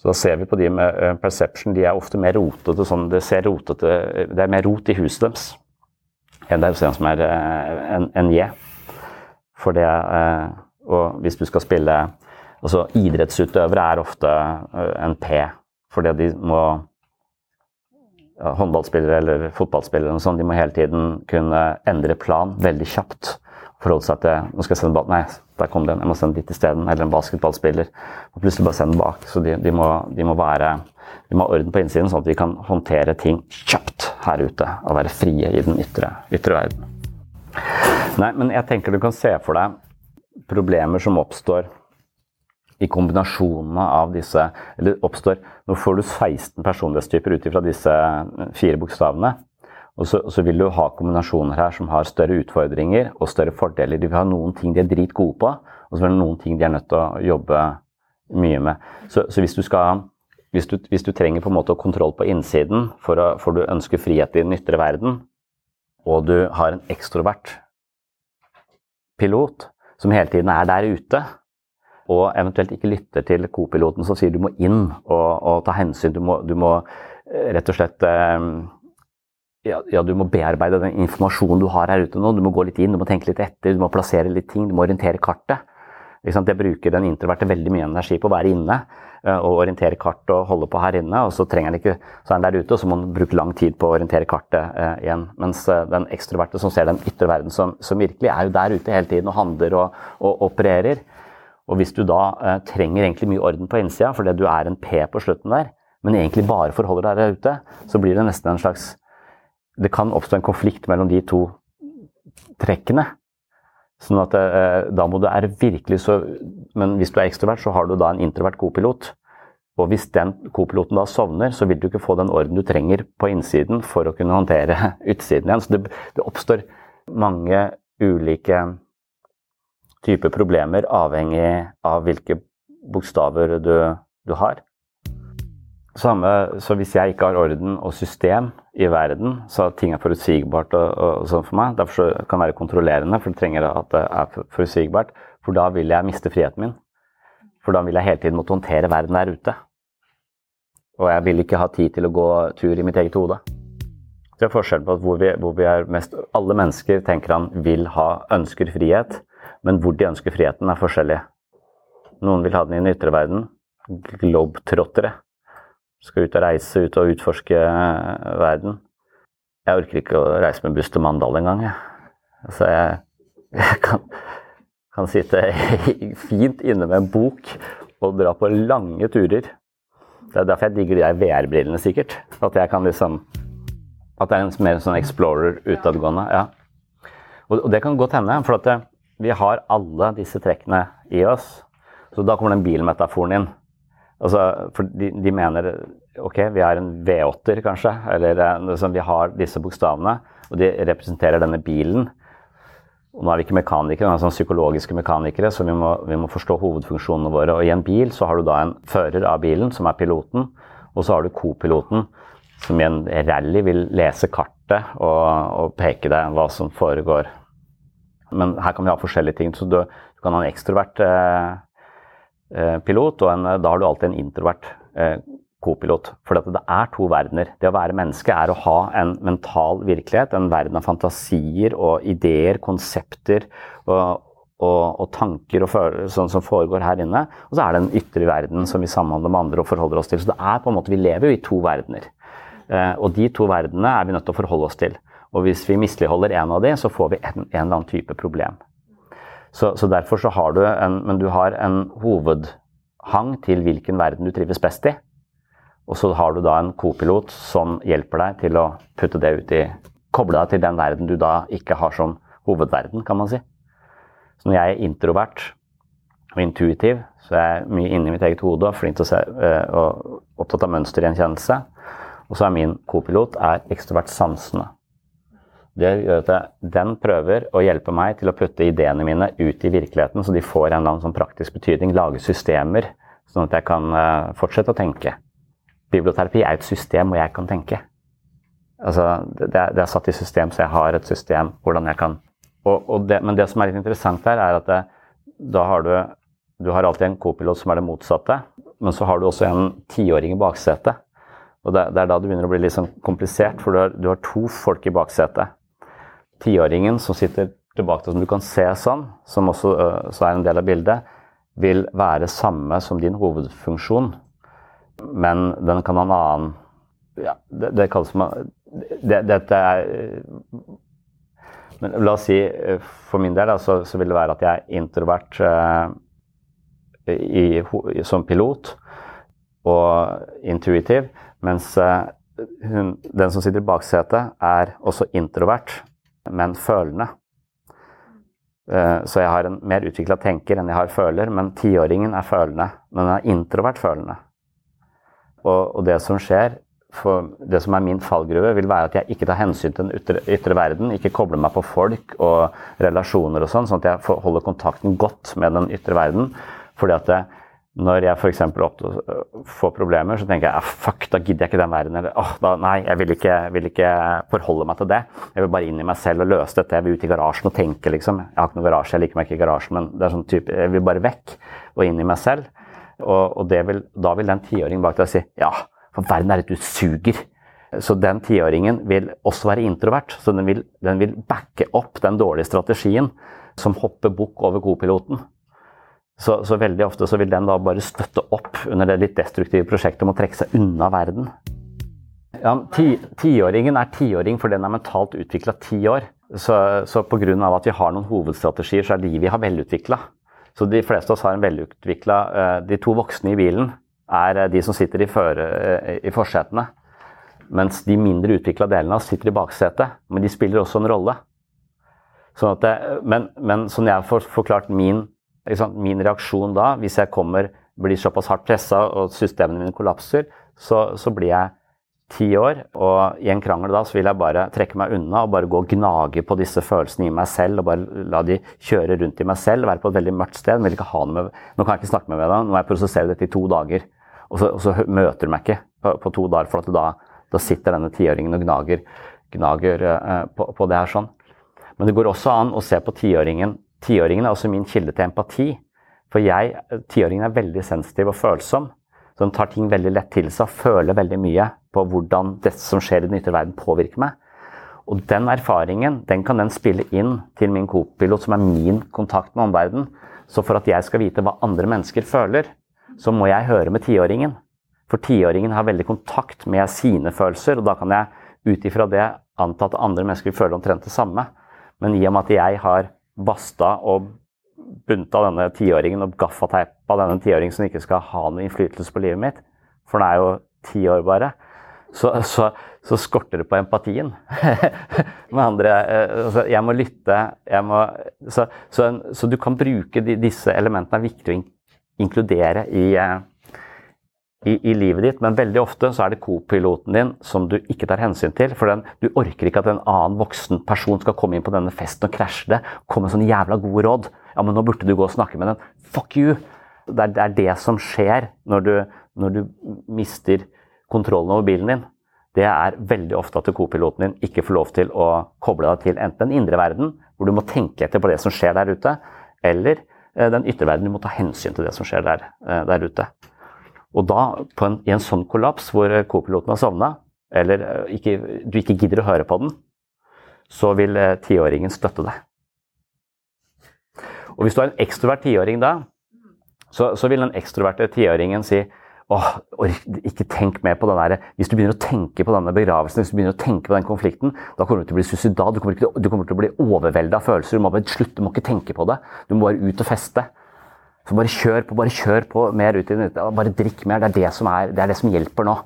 S1: Så da ser vi på de med eh, perception, de er ofte mer rotete. Sånn, det, rotete, det er mer rot i huset deres enn der er hos en som er eh, en, en J. For det, eh, og hvis du skal spille Altså, idrettsutøvere er ofte eh, en P, fordi de må Håndballspillere eller fotballspillere og sånn, de må hele tiden kunne endre plan veldig kjapt. Forholde seg til Nå skal jeg sende ball Nei, der kom den. Jeg må sende dit isteden. Eller en basketballspiller. Og plutselig bare sende bak. Så de, de, må, de, må, være De må ha orden på innsiden, sånn at de kan håndtere ting kjapt her ute. Og være frie i den ytre, ytre verden. Nei, men jeg tenker du kan se for deg problemer som oppstår i kombinasjonene av disse Eller oppstår Nå får du 16 personlighetstyper ut ifra disse fire bokstavene. Og så, så, vil du ha kombinasjoner her som har større utfordringer og større fordeler. De vil ha noen ting de er dritgode på, og så vil det noen ting de er nødt til å jobbe mye med. Så, så hvis, du skal, hvis, du, hvis du trenger på en måte kontroll på innsiden, for, å, for du ønsker frihet i den ytre verden, og du har en ekstrovert pilot som hele tiden er der ute, og eventuelt ikke lytter til co-piloten som sier du må inn og, og ta hensyn. Du må, du må, eh, rett og slett eh, ja, ja, du må bearbeide den informasjonen du har her ute nå. Du må gå litt inn, du må tenke litt etter, du må plassere litt ting, du må orientere kartet. Jeg bruker den introverte veldig mye energi på å være inne eh, og orientere kartet og holde på her inne. og Så trenger han ikke, så er han der ute, og så må han bruke lang tid på å orientere kartet eh, igjen. Mens eh, den ekstroverte som ser den ytre verden som, som, virkelig, er jo der ute hele tiden og handler og, og opererer. Og hvis du da eh, trenger egentlig mye orden på innsida fordi du er en P på slutten der, men egentlig bare forholder deg der ute, så blir det nesten en slags Det kan oppstå en konflikt mellom de to trekkene. Sånn at eh, da må du være virkelig så Men hvis du er ekstrovert, så har du da en introvert kopilot. Og hvis den kopiloten da sovner, så vil du ikke få den orden du trenger på innsiden for å kunne håndtere utsiden igjen. Så det, det oppstår mange ulike typer problemer avhengig av hvilke bokstaver du, du har. Samme, så hvis jeg ikke har orden og system i verden, så er ting er forutsigbart og, og sånn for meg. Derfor kan det være kontrollerende, for det trenger at det er forutsigbart. For da vil jeg miste friheten min. For da vil jeg hele tiden måtte håndtere verden der ute. Og jeg vil ikke ha tid til å gå tur i mitt eget hode. Det er forskjell på hvor vi, hvor vi er mest Alle mennesker tenker han vil ha, ønsker frihet, men hvor de ønsker friheten, er forskjellig. Noen vil ha den i den ytre verden. Globetrottere. Skal ut og reise, ut og utforske eh, verden. Jeg orker ikke å reise med buss til Mandal engang, jeg. Altså, jeg, jeg kan, kan sitte fint inne med en bok og dra på lange turer. Det er derfor jeg digger de der VR-brillene, sikkert. At jeg kan liksom At det er en mer sånn explorer utadgående. Ja. Og, og, det kan godt hende, for at vi har alle disse trekkene i oss. Så da kommer den bilmetaforen inn. Altså, for de, de, mener ok, vi er en V8-er, kanskje. Eller liksom, vi har disse bokstavene, og de representerer denne bilen. Og nå er vi ikke mekanikere, men sånn psykologiske mekanikere, så vi må, vi må, forstå hovedfunksjonene våre. Og I en bil så har du da en fører av bilen, som er piloten, og så har du kopiloten, som i en rally vil lese kartet og, og peke deg hva som foregår. Men her kan vi ha forskjellige ting. så Du, du kan ha en ekstrovert eh, pilot, og en, da har du alltid en introvert eh, kopilot. For det er to verdener. Det å være menneske er å ha en mental virkelighet, en verden av fantasier og ideer, konsepter og, og, og tanker og sånn som foregår her inne. Og så er det en ytre verden som vi samhandler med andre og forholder oss til. Så det er på en måte, vi lever jo i to verdener. Eh, og de to verdenene er vi nødt til å forholde oss til. Og hvis vi misligholder en av de, så får vi en, en eller annen type problem. Så, så derfor så har du en, men du har en hovedhang til hvilken verden du trives best i. Og så har du da en kopilot som hjelper deg til å putte det ut i Koble deg til den verden du da ikke har som hovedverden, kan man si. Så når jeg er introvert og intuitiv, så er jeg mye inni mitt eget hode og flink til å se eh, og opptatt av mønstergjenkjennelse. Og så er min kopilot er ekstrovert sansende. Det gjør at den prøver å hjelpe meg til å putte ideene mine ut i virkeligheten, så de får en eller annen sånn praktisk betydning. Lage systemer, sånn at jeg kan eh, fortsette å tenke. Biblioterapi er et system hvor jeg kan tenke. Altså, det, er, det, er, satt i system, så jeg har et system hvordan jeg kan og, og det, Men det som er litt interessant her, er at det, da har du du har alltid en kopilot som er det motsatte, men så har du også en tiåring i baksetet. Og det, det, er da det begynner å bli litt sånn komplisert, for du har, du har to folk i baksetet. Tiåringen som sitter tilbake til som du kan se sånn, som også uh, er en del av bildet, vil være samme som din hovedfunksjon men den kan ha en annen ja, det, det kalles det, Dette er men La oss si for min del da, så, så, vil det være at jeg er introvert eh, i, som pilot og intuitiv, mens eh, hun, den som sitter i baksetet, er også introvert, men følende. Eh, så jeg har en mer utvikla tenker enn jeg har føler, men tiåringen er følende. Men den er introvert følende. Og, og, det som skjer, for det som er min fallgruve, vil være at jeg ikke tar hensyn til den ytre, ytre verden. Ikke kobler meg på folk og relasjoner og sånn, sånn at jeg holder kontakten godt med den ytre verden. fordi at det, når jeg f.eks. får problemer, så tenker jeg ah, fuck, da gidder jeg ikke den verden. Eller oh, da, nei, jeg vil, ikke, vil, ikke, forholde meg til det. Jeg vil bare inn i meg selv og løse dette. Jeg vil ut i garasjen og tenke, liksom. Jeg har ikke noen garasje, jeg liker meg ikke i garasjen, men det er sånn type, jeg vil bare vekk og inn i meg selv. Og, og vil, da vil den tiåringen bak deg si ja, for verden er et du suger. Så den tiåringen vil også være introvert. Så den vil, den vil backe opp den dårlige strategien som hopper bukk over kopiloten. Så, så, veldig ofte så vil den da bare støtte opp under det litt destruktive prosjektet om å trekke seg unna verden. Ja, Tiåringen er tiåring fordi den er mentalt utvikla ti år. Så, så pga. at vi har noen hovedstrategier, så er de vi har velutvikla. Så de fleste av oss har en velutvikla De to voksne i bilen er de som sitter i, føre, i forsetene. Mens de mindre utvikla delene av oss sitter i baksetet. Men de spiller også en rolle. Sånn det, men, men sånn jeg har forklart min, min, reaksjon da, hvis jeg kommer, blir såpass hardt pressa og systemene mine kollapser, så, så, blir jeg ti år. Og i en krangel da så vil jeg bare trekke meg unna og bare gå og gnage på disse følelsene i meg selv. Og bare la de kjøre rundt i meg selv. Være på et veldig mørkt sted. Vil ikke ha noe med, nå kan jeg ikke snakke med deg, nå må jeg prosessere dette i to dager. Og så, og så møter du meg ikke på, på to dager, for da, da, sitter denne tiåringen og gnager, gnager eh, på, på, det her sånn. Men det går også an å se på tiåringen. Tiåringen er også min kilde til empati. For jeg, tiåringen er veldig sensitiv og følsom. Så den tar ting veldig lett til seg og føler veldig mye på hvordan det som skjer i den ytre verden, påvirker meg. Og den erfaringen den kan den spille inn til min co-pilot, som er min kontakt med omverdenen. Så for at jeg skal vite hva andre mennesker føler, så må jeg høre med tiåringen. For tiåringen har veldig kontakt med sine følelser, og da kan jeg ut ifra det anta at andre mennesker føler omtrent det samme. Men i og med at jeg har basta og bunta denne tiåringen og gaffateipa denne tiåringen som ikke skal ha noe innflytelse på livet mitt, for den er jo ti år bare, så, så, så, skorter det på empatien. med andre, eh, altså Jeg må lytte. Jeg må, så, så, du kan bruke de, disse elementene. er viktig å inkludere i, eh, i, i, livet ditt, men veldig ofte så er det co-piloten din som du ikke tar hensyn til. For den, du orker ikke at en annen voksen person skal komme inn på denne festen og krasje det. Komme med sånne jævla gode råd. Ja, men nå burde du gå og snakke med den. Fuck you! Det er det, er det som skjer når du, når du mister kontrollen over bilen din. Det er veldig ofte at co-piloten din ikke får lov til å koble deg til enten den indre verden, hvor du må tenke etter på det som skjer der ute, eller Eh, den ytre verden. Du må ta hensyn til det som skjer der, eh, der ute. Og da, en, i en sånn kollaps hvor co-piloten har sovna, eller ikke, du ikke gidder å høre på den, så vil eh, tiåringen støtte deg. Og hvis du har en ekstrovert tiåring da, så, så vil den ekstroverte tiåringen si Åh, ikke tenk mer på den der. Hvis du begynner å tenke på denne begravelsen, hvis du begynner å tenke på den konflikten, da kommer du til å bli suicidal. Du kommer, til, du kommer til å bli overvelda av følelser. Du må bare slutte, du må ikke tenke på det. Du må bare ut og feste. Så bare kjør på, bare kjør på mer ut i den nytte. Bare drikk mer. Det er det som, er, det er det som hjelper nå.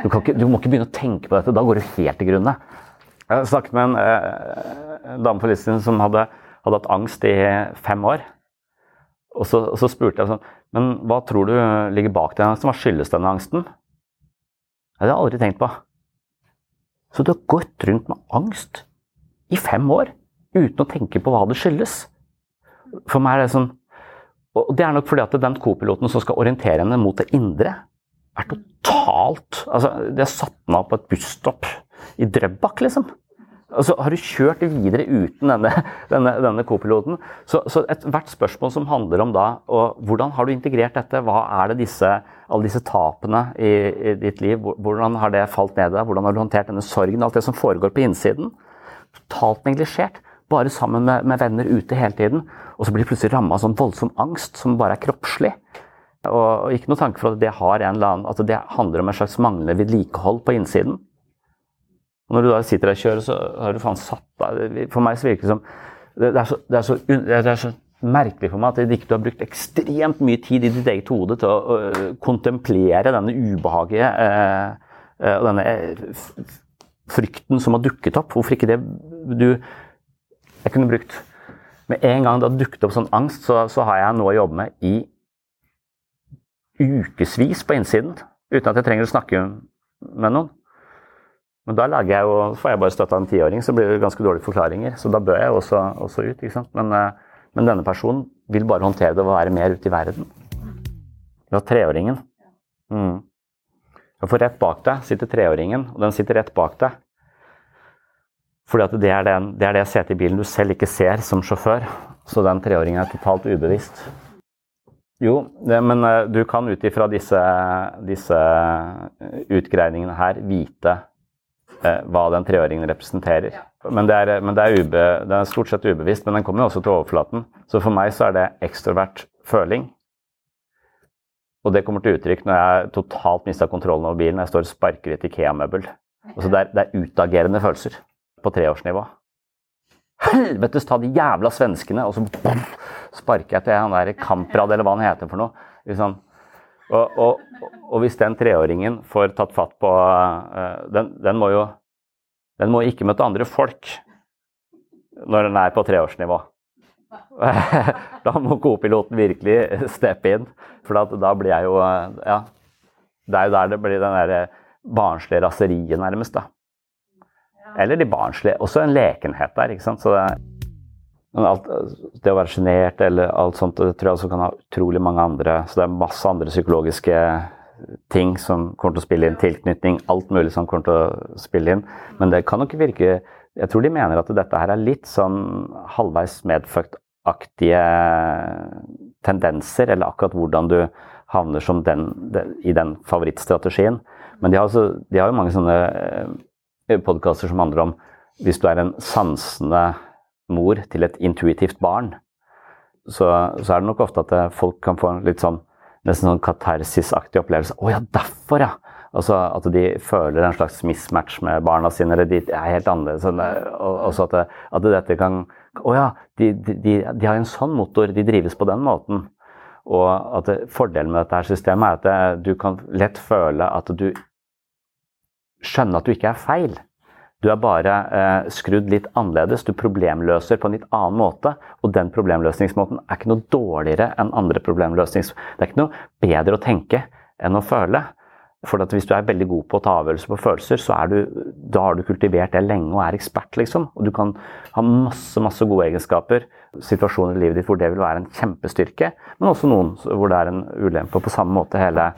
S1: Du, ikke, du, må ikke begynne å tenke på dette. Da går du helt til grunne. Jeg snakket med en, eh, dame på listen som hadde, hadde hatt angst i fem år. Og så, og så, spurte jeg sånn Men hva tror du ligger bak den angsten? Hva skyldes denne angsten? Det har jeg aldri tenkt på. Så du har gått rundt med angst i fem år uten å tenke på hva det skyldes. For meg er det sånn Og det er nok fordi at den co-piloten som skal orientere henne mot det indre, er totalt Altså, de har satt henne av på et busstopp i Drøbak, liksom. Altså, har du kjørt videre uten denne, denne, denne co-piloten? Så, så ethvert spørsmål som handler om da og hvordan har du integrert dette, hva er det disse, alle disse tapene i, i ditt liv, hvordan har det falt ned deg, hvordan har du håndtert denne sorgen, alt det som foregår på innsiden? Totalt neglisjert. Bare sammen med, med venner ute hele tiden. Og så blir de plutselig ramma av sånn voldsom angst som bare er kroppslig. Og, og ikke noe tanke for at det annen, altså det handler om en slags manglende vedlikehold på innsiden. Og når du da sitter der og kjører, så har du faen satt deg For meg så virker det som det er, så, det, er så, det er så, merkelig for meg at ikke du har brukt ekstremt mye tid i ditt eget hode til å, å kontemplere denne ubehaget eh, eh, og denne eh, frykten som har dukket opp. Hvorfor ikke det du Jeg kunne brukt Med en gang det har dukket opp sånn angst, så, så har jeg noe å jobbe med i ukevis på innsiden. Uten at jeg trenger å snakke med noen. Men da lager jeg jo, får jeg bare støtte av en tiåring, så blir det ganske dårlige forklaringer. Så da bør jeg også, også ut. ikke sant? Men, eh, men, denne personen vil bare håndtere det og være mer ute i verden. Du har treåringen. Mm. For rett bak deg sitter treåringen, og den sitter rett bak deg. Fordi det er, den, det er det setet i bilen du selv ikke ser som sjåfør. Så den treåringen er totalt ubevisst. Jo, det, men eh, du kan ut ifra disse, disse utgreiningene her vite Eh, hva den treåringen representerer. Men, det er, men det, er ube, det, er, stort sett ubevisst, men den kommer jo også til overflaten. Så for meg så er det ekstrovert føling. Og det kommer til uttrykk når jeg totalt mista kontrollen over bilen. Jeg står og sparker i et Ikea-møbel. Altså det, er, det er utagerende følelser på treårsnivå. Helvetes ta de jævla svenskene! Og så bom, sparker jeg til han der Kamprad, eller hva han heter for noe. Liksom. Og, og, og, hvis den treåringen får tatt fatt på uh, den, den, må jo Den må ikke møte andre folk når den er på treårsnivå. da må co-piloten virkelig steppe inn. For da blir jeg jo Ja. Det er jo der det blir den derre barnslige raseriet, nærmest. da. Eller de barnslige. Også en lekenhet der. ikke sant? Så det, alt, det å være sjenert eller alt sånt, det tror jeg også kan ha utrolig mange andre Så det er masse andre psykologiske ting som kommer til å spille inn. Tilknytning, alt mulig som kommer til å spille inn. Men det kan nok virke Jeg tror de mener at dette her er litt sånn halvveis medfucked-aktige tendenser, eller akkurat hvordan du havner som den, i den favorittstrategien. Men de har, også, de har jo mange sånne eh, podkaster som handler om hvis du er en sansende mor til et intuitivt barn, så, så er det nok ofte at eh, folk kan få en litt sånn nesten sånn katarsisaktig opplevelse. 'Å ja, derfor, ja!' Altså At de føler en slags mismatch med barna sine, eller de er helt annerledes. Og så at, det, at dette kan Å ja, de, de, de, har en sånn motor, de drives på den måten. Og at det, Fordelen med dette her systemet er at du kan lett føle at du skjønner at du ikke er feil. Du er bare eh, skrudd litt annerledes. Du problemløser på en litt annen måte. Og den problemløsningsmåten er ikke noe dårligere enn andre problemløsnings... Det er ikke noe bedre å tenke enn å føle. For hvis du er veldig god på å ta avgjørelser på følelser, så du, da har du kultivert det lenge og er ekspert, liksom. Og du kan ha masse, masse gode egenskaper. Situasjoner i livet ditt hvor det vil være en kjempestyrke, men også noen hvor det er en ulempe. På samme måte hele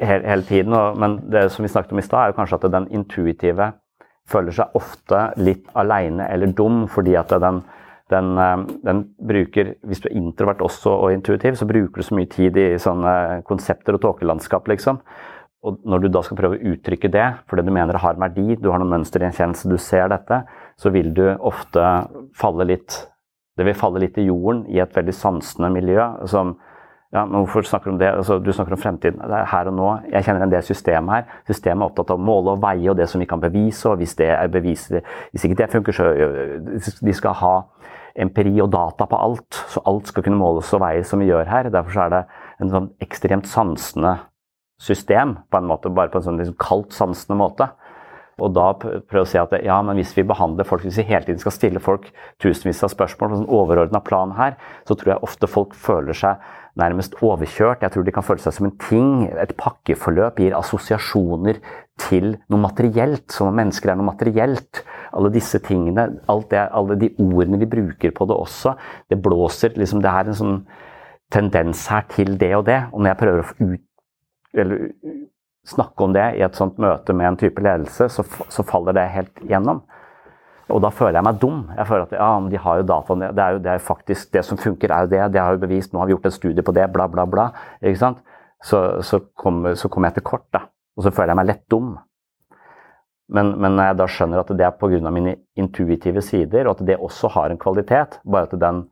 S1: hele, hele tiden. Og, men det som vi snakket om i stad, er jo kanskje at den intuitive føler seg ofte litt aleine eller dum, fordi at den, den, eh, den, bruker Hvis du er introvert også og intuitiv, så bruker du så mye tid i sånne konsepter og tåkelandskap, liksom. Og når du da skal prøve å uttrykke det for det du mener har en verdi, du har noen mønster i en kjennelse, du ser dette, så vil du ofte falle litt Det vil falle litt i jorden i et veldig sansende miljø som ja, hvorfor snakker du om det? Altså, du snakker om fremtiden. Det er her og nå. Jeg kjenner en del system her. Systemet er opptatt av å måle og veie og det som vi kan bevise. og Hvis det er bevis, hvis ikke det funker, så de skal ha empiri og data på alt. Så alt skal kunne måles og veies som vi gjør her. Derfor er det en sånn ekstremt sansende system, på en måte, bare på en sånn liksom kaldt sansende måte. Og da prøve å si at ja, men hvis vi behandler folk, hvis vi hele tiden skal stille folk tusenvis av spørsmål på en sånn overordna plan her, så tror jeg ofte folk føler seg nærmest overkjørt. Jeg tror de kan føle seg som en ting. Et pakkeforløp gir assosiasjoner til noe materielt, som om mennesker er noe materielt. Alle disse tingene, det, alle de ordene vi bruker på det også, det blåser liksom, Det er en sånn tendens her til det og det. Og når jeg prøver å ut, eller, snakke om det i et sånt møte med en type ledelse, så, så faller det helt gjennom. Og da føler jeg meg dum. Jeg føler at ja, de har jo data, det er jo, det er faktisk det som funker, er jo det. Det har jo bevist, nå har vi gjort en studie på det, bla, bla, bla. ikke sant? Så, så kommer kom jeg til kort, da. Og så føler jeg meg lett dum. Men, men når jeg da skjønner at det er pga. mine intuitive sider, og at det også har en kvalitet, bare at den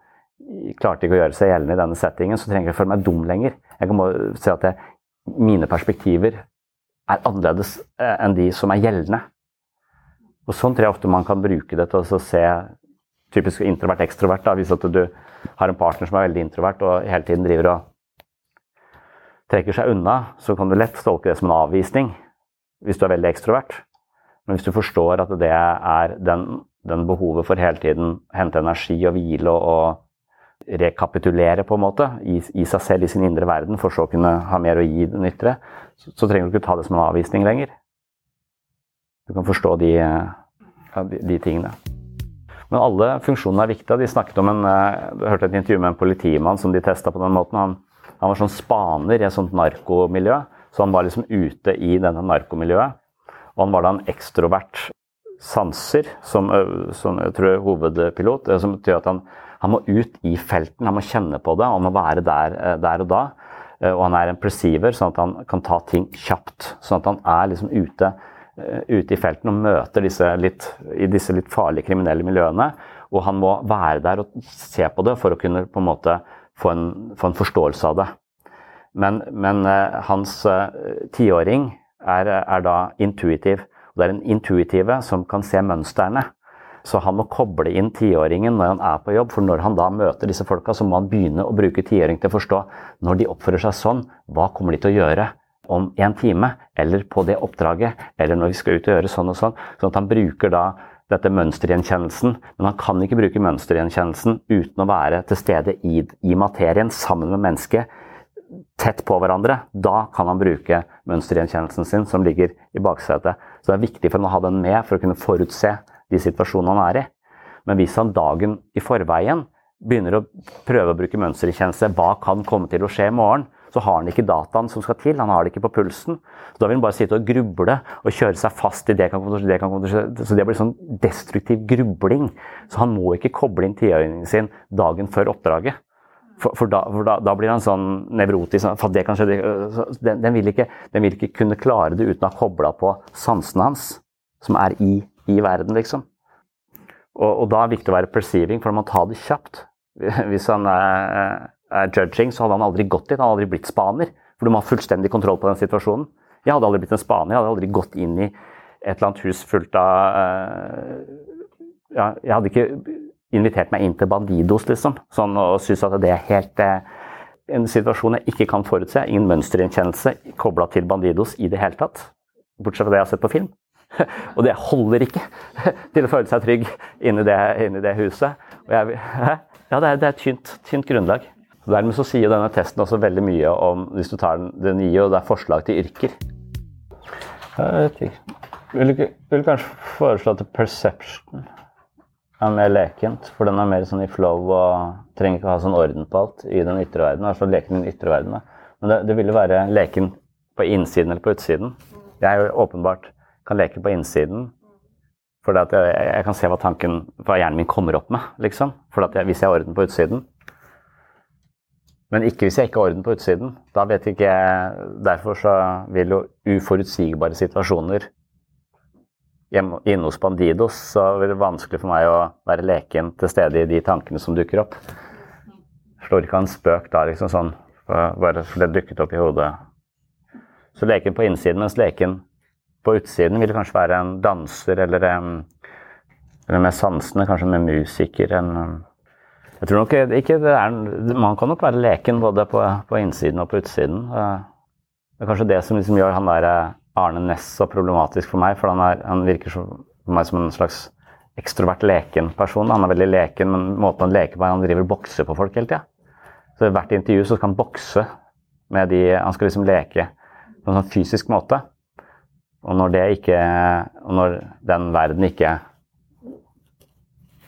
S1: klarte ikke å gjøre seg gjeldende i denne settingen, så trenger jeg ikke føle meg dum lenger. Jeg kan bare se at jeg, mine perspektiver er annerledes eh, enn de som er gjeldende. Og Sånn tror jeg ofte man kan bruke det til å se typisk introvert-ekstrovert. Hvis at du har en partner som er veldig introvert og hele tiden driver og trekker seg unna, så kan du lett stolke det som en avvisning hvis du er veldig ekstrovert. Men hvis du forstår at det er den, den behovet for hele tiden hente energi og hvile og, og rekapitulere på en måte i, i, seg selv, i sin indre verden, for så å kunne ha mer å gi den ytre, så, så trenger du ikke ta det som en avvisning lenger. Du kan forstå de, ja, de, tingene. Men alle funksjonene er viktige. De snakket om en, eh, hørte et intervju med en politimann som de testa på den måten. Han, han, var sånn spaner i et sånt narkomiljø, så han var liksom ute i denne narkomiljøet. Og han var da en ekstrovert sanser, som, som jeg tror er hovedpilot. Som betyr at han, han, må ut i felten, han må kjenne på det, han må være der, der og da. Og han er en perceiver, sånn at han kan ta ting kjapt. Sånn at han er liksom ute Eh, ute i felten og møter disse litt, disse litt farlige kriminelle miljøene. Og han må være der og se på det for å kunne på en måte få en, få en forståelse av det. Men, men uh, hans uh, tiåring er, er, da intuitiv. Og det er en intuitive som kan se mønstrene. Så han må koble inn tiåringen når han er på jobb, for når han da møter disse folka, så må han begynne å bruke tiåring til å forstå når de oppfører seg sånn, hva kommer de til å gjøre om en time, eller på det oppdraget, eller når vi skal ut og gjøre sånn og sånn. Sånn at han bruker da dette mønstergjenkjennelsen, men han kan ikke bruke mønstergjenkjennelsen uten å være til stede i, i materien sammen med mennesket tett på hverandre. Da kan han bruke mønstergjenkjennelsen sin, som ligger i baksetet. Så det er viktig for han å ha den med for å kunne forutse de situasjonene han er i. Men hvis han dagen i forveien begynner å prøve å bruke mønsterkjennelse, hva kan komme til å skje i morgen, så har han ikke dataen som skal til. Han har det ikke på pulsen. Så Da vil han bare sitte og gruble og kjøre seg fast i det kan til det kan til Så det blir sånn destruktiv grubling. Så han må ikke koble inn tiåringen sin dagen før oppdraget. For, for, da, for da, da, blir han sånn nevrotisk. Sånn, for det kan skje, den, den, vil ikke, den, vil ikke, kunne klare det uten å ha kobla på sansene hans, som er i, i verden, liksom. Og, og, da er det viktig å være perceiving, for man må ta det kjapt. Hvis han er, judging, så hadde han aldri gått dit. Han hadde aldri blitt spaner. For du må ha fullstendig kontroll på den situasjonen. Jeg hadde aldri blitt en spaner. Jeg hadde aldri gått inn i et eller annet hus fullt av uh, ja, Jeg hadde ikke invitert meg inn til Bandidos, liksom. Sånn, og syns at det er helt eh, en situasjon jeg ikke kan forutse. Ingen mønstergjenkjennelse kobla til Bandidos i det hele tatt. Bortsett fra det jeg har sett på film. og det holder ikke til å føle seg trygg inni det, inni det huset. Jeg, ja, det er, det er et tynt, tynt grunnlag. Dermed så sier denne testen også veldig mye om hvis du tar den nye, og det er forslag til yrker. Jeg vet ikke. Vil vil kanskje foreslå at perception? er mer lekent, for den er mer sånn i flow og trenger ikke ha sånn orden på alt i den ytre verden. Altså leken i den ytre verden. Men det, det ville være leken på innsiden eller på utsiden. Jeg jo åpenbart kan leke på innsiden, for jeg, jeg, kan se hva tanken, hva hjernen min kommer opp med, liksom. For hvis jeg har orden på utsiden. Men ikke hvis jeg ikke har orden på utsiden. Da vet ikke jeg Derfor så vil jo uforutsigbare situasjoner inne hos Bandidos, så blir det vanskelig for meg å være leken til stede i de tankene som dukker opp. Slår ikke av en spøk da, liksom sånn, bare for det dukket opp i hodet. Så leken på innsiden, mens leken på utsiden vil kanskje være en danser eller, eller med sansene, kanskje med musiker. En, jeg tror nok ikke det er Man kan nok være leken både på, på innsiden og på utsiden. Det er kanskje det som liksom gjør han der Arne Næss så problematisk for meg, for han, er, han virker for meg som en slags ekstrovert leken person. Han er veldig leken, men måten han leker på er han driver bokser på folk hele tida. Så i hvert intervju så skal han bokse med de Han skal liksom leke på en sånn fysisk måte. Og når ikke Og når den verden ikke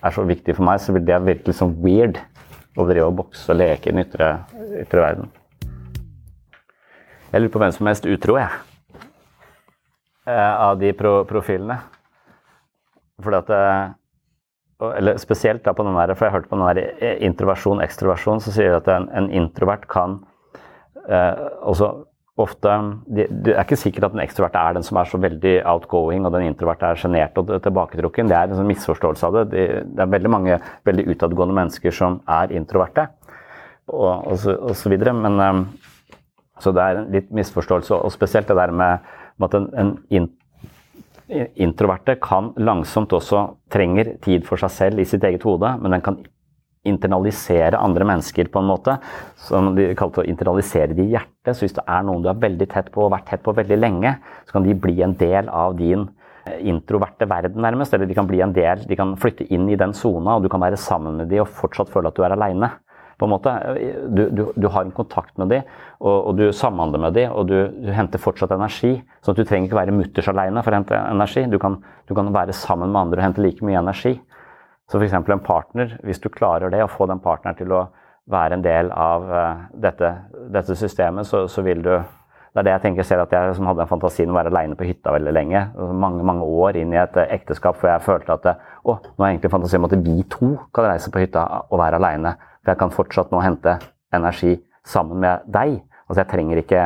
S1: er så viktig for meg, så vil det virkelig sånn weird å drive og bokse og leke i den ytre, ytre verden. Jeg lurer på hvem som er mest utro, jeg. Eh, av de pro profilene. Fordi at eh, eller Spesielt da på den der, for jeg hørte på den der eh, introversjon, ekstroversjon, så sier de at en, en introvert kan eh, også ofte det, er ikke sikkert at den ekstroverte er den som er så veldig outgoing, og den introverte er sjenert og tilbaketrukken. Det er en sånn misforståelse av det. det. er veldig mange veldig utadgående mennesker som er introverte, og, og, så, og så videre. Men, um, så det er en litt misforståelse, og spesielt det der med at en, en in, introverte kan langsomt også trenger tid for seg selv i sitt eget hode, men den kan internalisere andre mennesker på en måte. Som de kaller for å internalisere det i hjertet. Så hvis det er noen du er veldig tett på og vært tett på veldig lenge, så kan de bli en del av din eh, introverte verden, nærmest. Eller de kan bli en del, de kan flytte inn i den sona, og du kan være sammen med de og fortsatt føle at du er aleine. Du, du, du har en kontakt med dem, og, og, du samhandler med dem, og du, du, henter fortsatt energi. Så du trenger ikke være mutters alene for å hente energi. Du kan, du kan være sammen med andre og hente like mye energi. Så f.eks. en partner, hvis du klarer det, å få den partneren til å være en del av uh, dette, dette, systemet, så, så, vil du Det er det jeg tenker selv at jeg som hadde en fantasi om å være aleine på hytta veldig lenge. Mange mange år inn i et uh, ekteskap hvor jeg følte at å, nå er egentlig fantasi om at vi to kan reise på hytta og være aleine. For jeg kan fortsatt nå hente energi sammen med deg. Altså jeg trenger ikke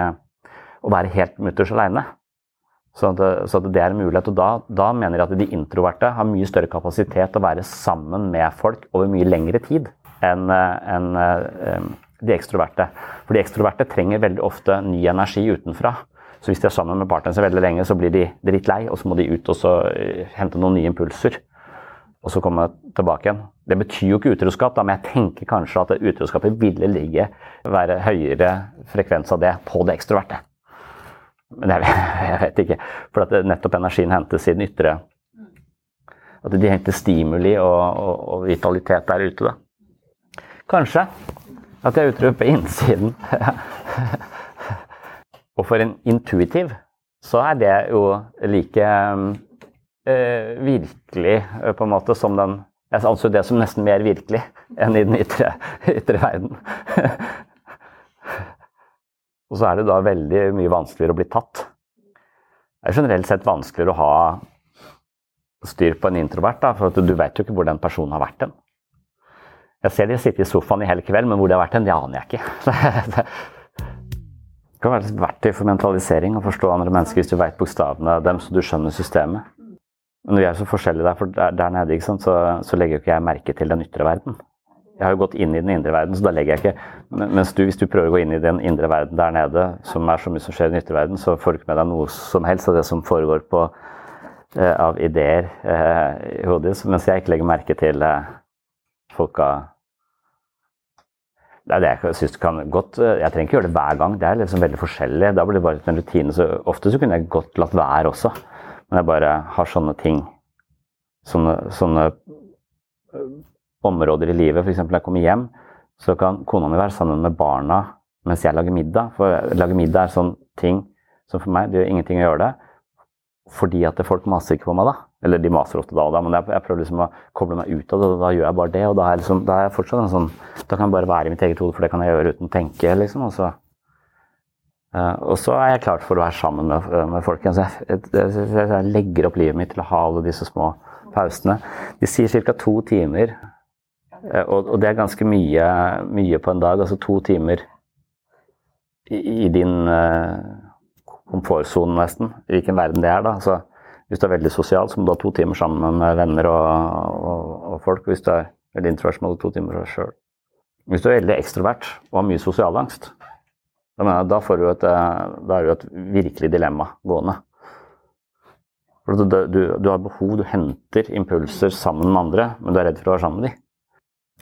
S1: å være helt mutters aleine. Så, så det er en mulighet. Og da, da, mener jeg at de introverte har mye større kapasitet til å være sammen med folk over mye lengre tid enn en, en, de ekstroverte. For de ekstroverte trenger veldig ofte ny energi utenfra. Så hvis de er sammen med partneren sin veldig lenge, så blir de drittlei, og så må de ut og så eh, hente noen nye impulser. og så komme tilbake igjen. Det betyr jo ikke utroskap, da, men jeg tenker kanskje at utroskapet ville ligge, være høyere frekvens av det på det ekstroverte. Men jeg, jeg vet ikke. For at nettopp energien hentes i den ytre At de henter stimuli og, og, og vitalitet der ute, da. Kanskje at jeg utro på innsiden. og for en intuitiv så er det jo like eh, virkelig eh, på en måte som den Jeg anser det som nesten mer virkelig enn i den ytre, ytre verden. Og så er det da veldig mye vanskeligere å bli tatt. Det er generelt sett vanskeligere å ha styr på en introvert, da, for du vet jo ikke hvor den personen har vært hen. Jeg ser de sitter i sofaen i hele kveld, men hvor de har vært hen, det aner jeg ikke. Det kan være et verktøy for mentalisering å forstå andre mennesker hvis du vet bokstavene dem, så du skjønner systemet. Men vi er så forskjellige der, for der, nede så, så, legger jo ikke jeg merke til den ytre verden. Jeg har jo gått inn i den indre verden, så da legger jeg ikke Mens du, hvis du prøver å gå inn i den indre verden der nede, som er så mye som skjer i den ytre verden, så får du ikke med deg noe som helst av det som foregår på, eh, av ideer eh, i hodet ditt. Mens jeg ikke legger merke til eh, folka det er det jeg synes kan godt eh, Jeg trenger ikke gjøre det hver gang. Det er liksom veldig forskjellig. Da blir det bare en rutine. Så ofte så kunne jeg godt latt være også. Men jeg bare har sånne ting. Sånne, sånne områder i livet. F.eks. når jeg kommer hjem, så kan kona mi være sammen med barna mens jeg lager middag. For å lage middag er sånn ting som for meg Det gjør ingenting å gjøre det. Fordi at folk maser ikke på meg da. Eller de maser ofte da og da, men jeg, jeg, prøver liksom å koble meg ut av det, og da gjør jeg bare det. Og da er, liksom, da er jeg fortsatt en sånn Da kan jeg bare være i mitt eget hode, for det kan jeg gjøre uten å tenke, liksom. Og så, uh, og så er jeg klar for å være sammen med, med folk. Altså, jeg, jeg, jeg, legger opp livet mitt til å ha alle disse små pausene. De sier ca. to timer, og, og, det er ganske mye, mye, på en dag. Altså to timer i, i din uh, komfortsone, nesten. I hvilken verden det er, da. Så, hvis du er veldig sosial, så må du ha to timer sammen med venner og, og, og folk. Hvis du er veldig introvert, så må du ha to timer for deg sjøl. Hvis du er veldig ekstrovert og har mye sosialangst, da, jeg, da, får du et, da er du et virkelig dilemma gående. For du, du, du, har behov, du henter impulser sammen med andre, men du er redd for å være sammen med dem.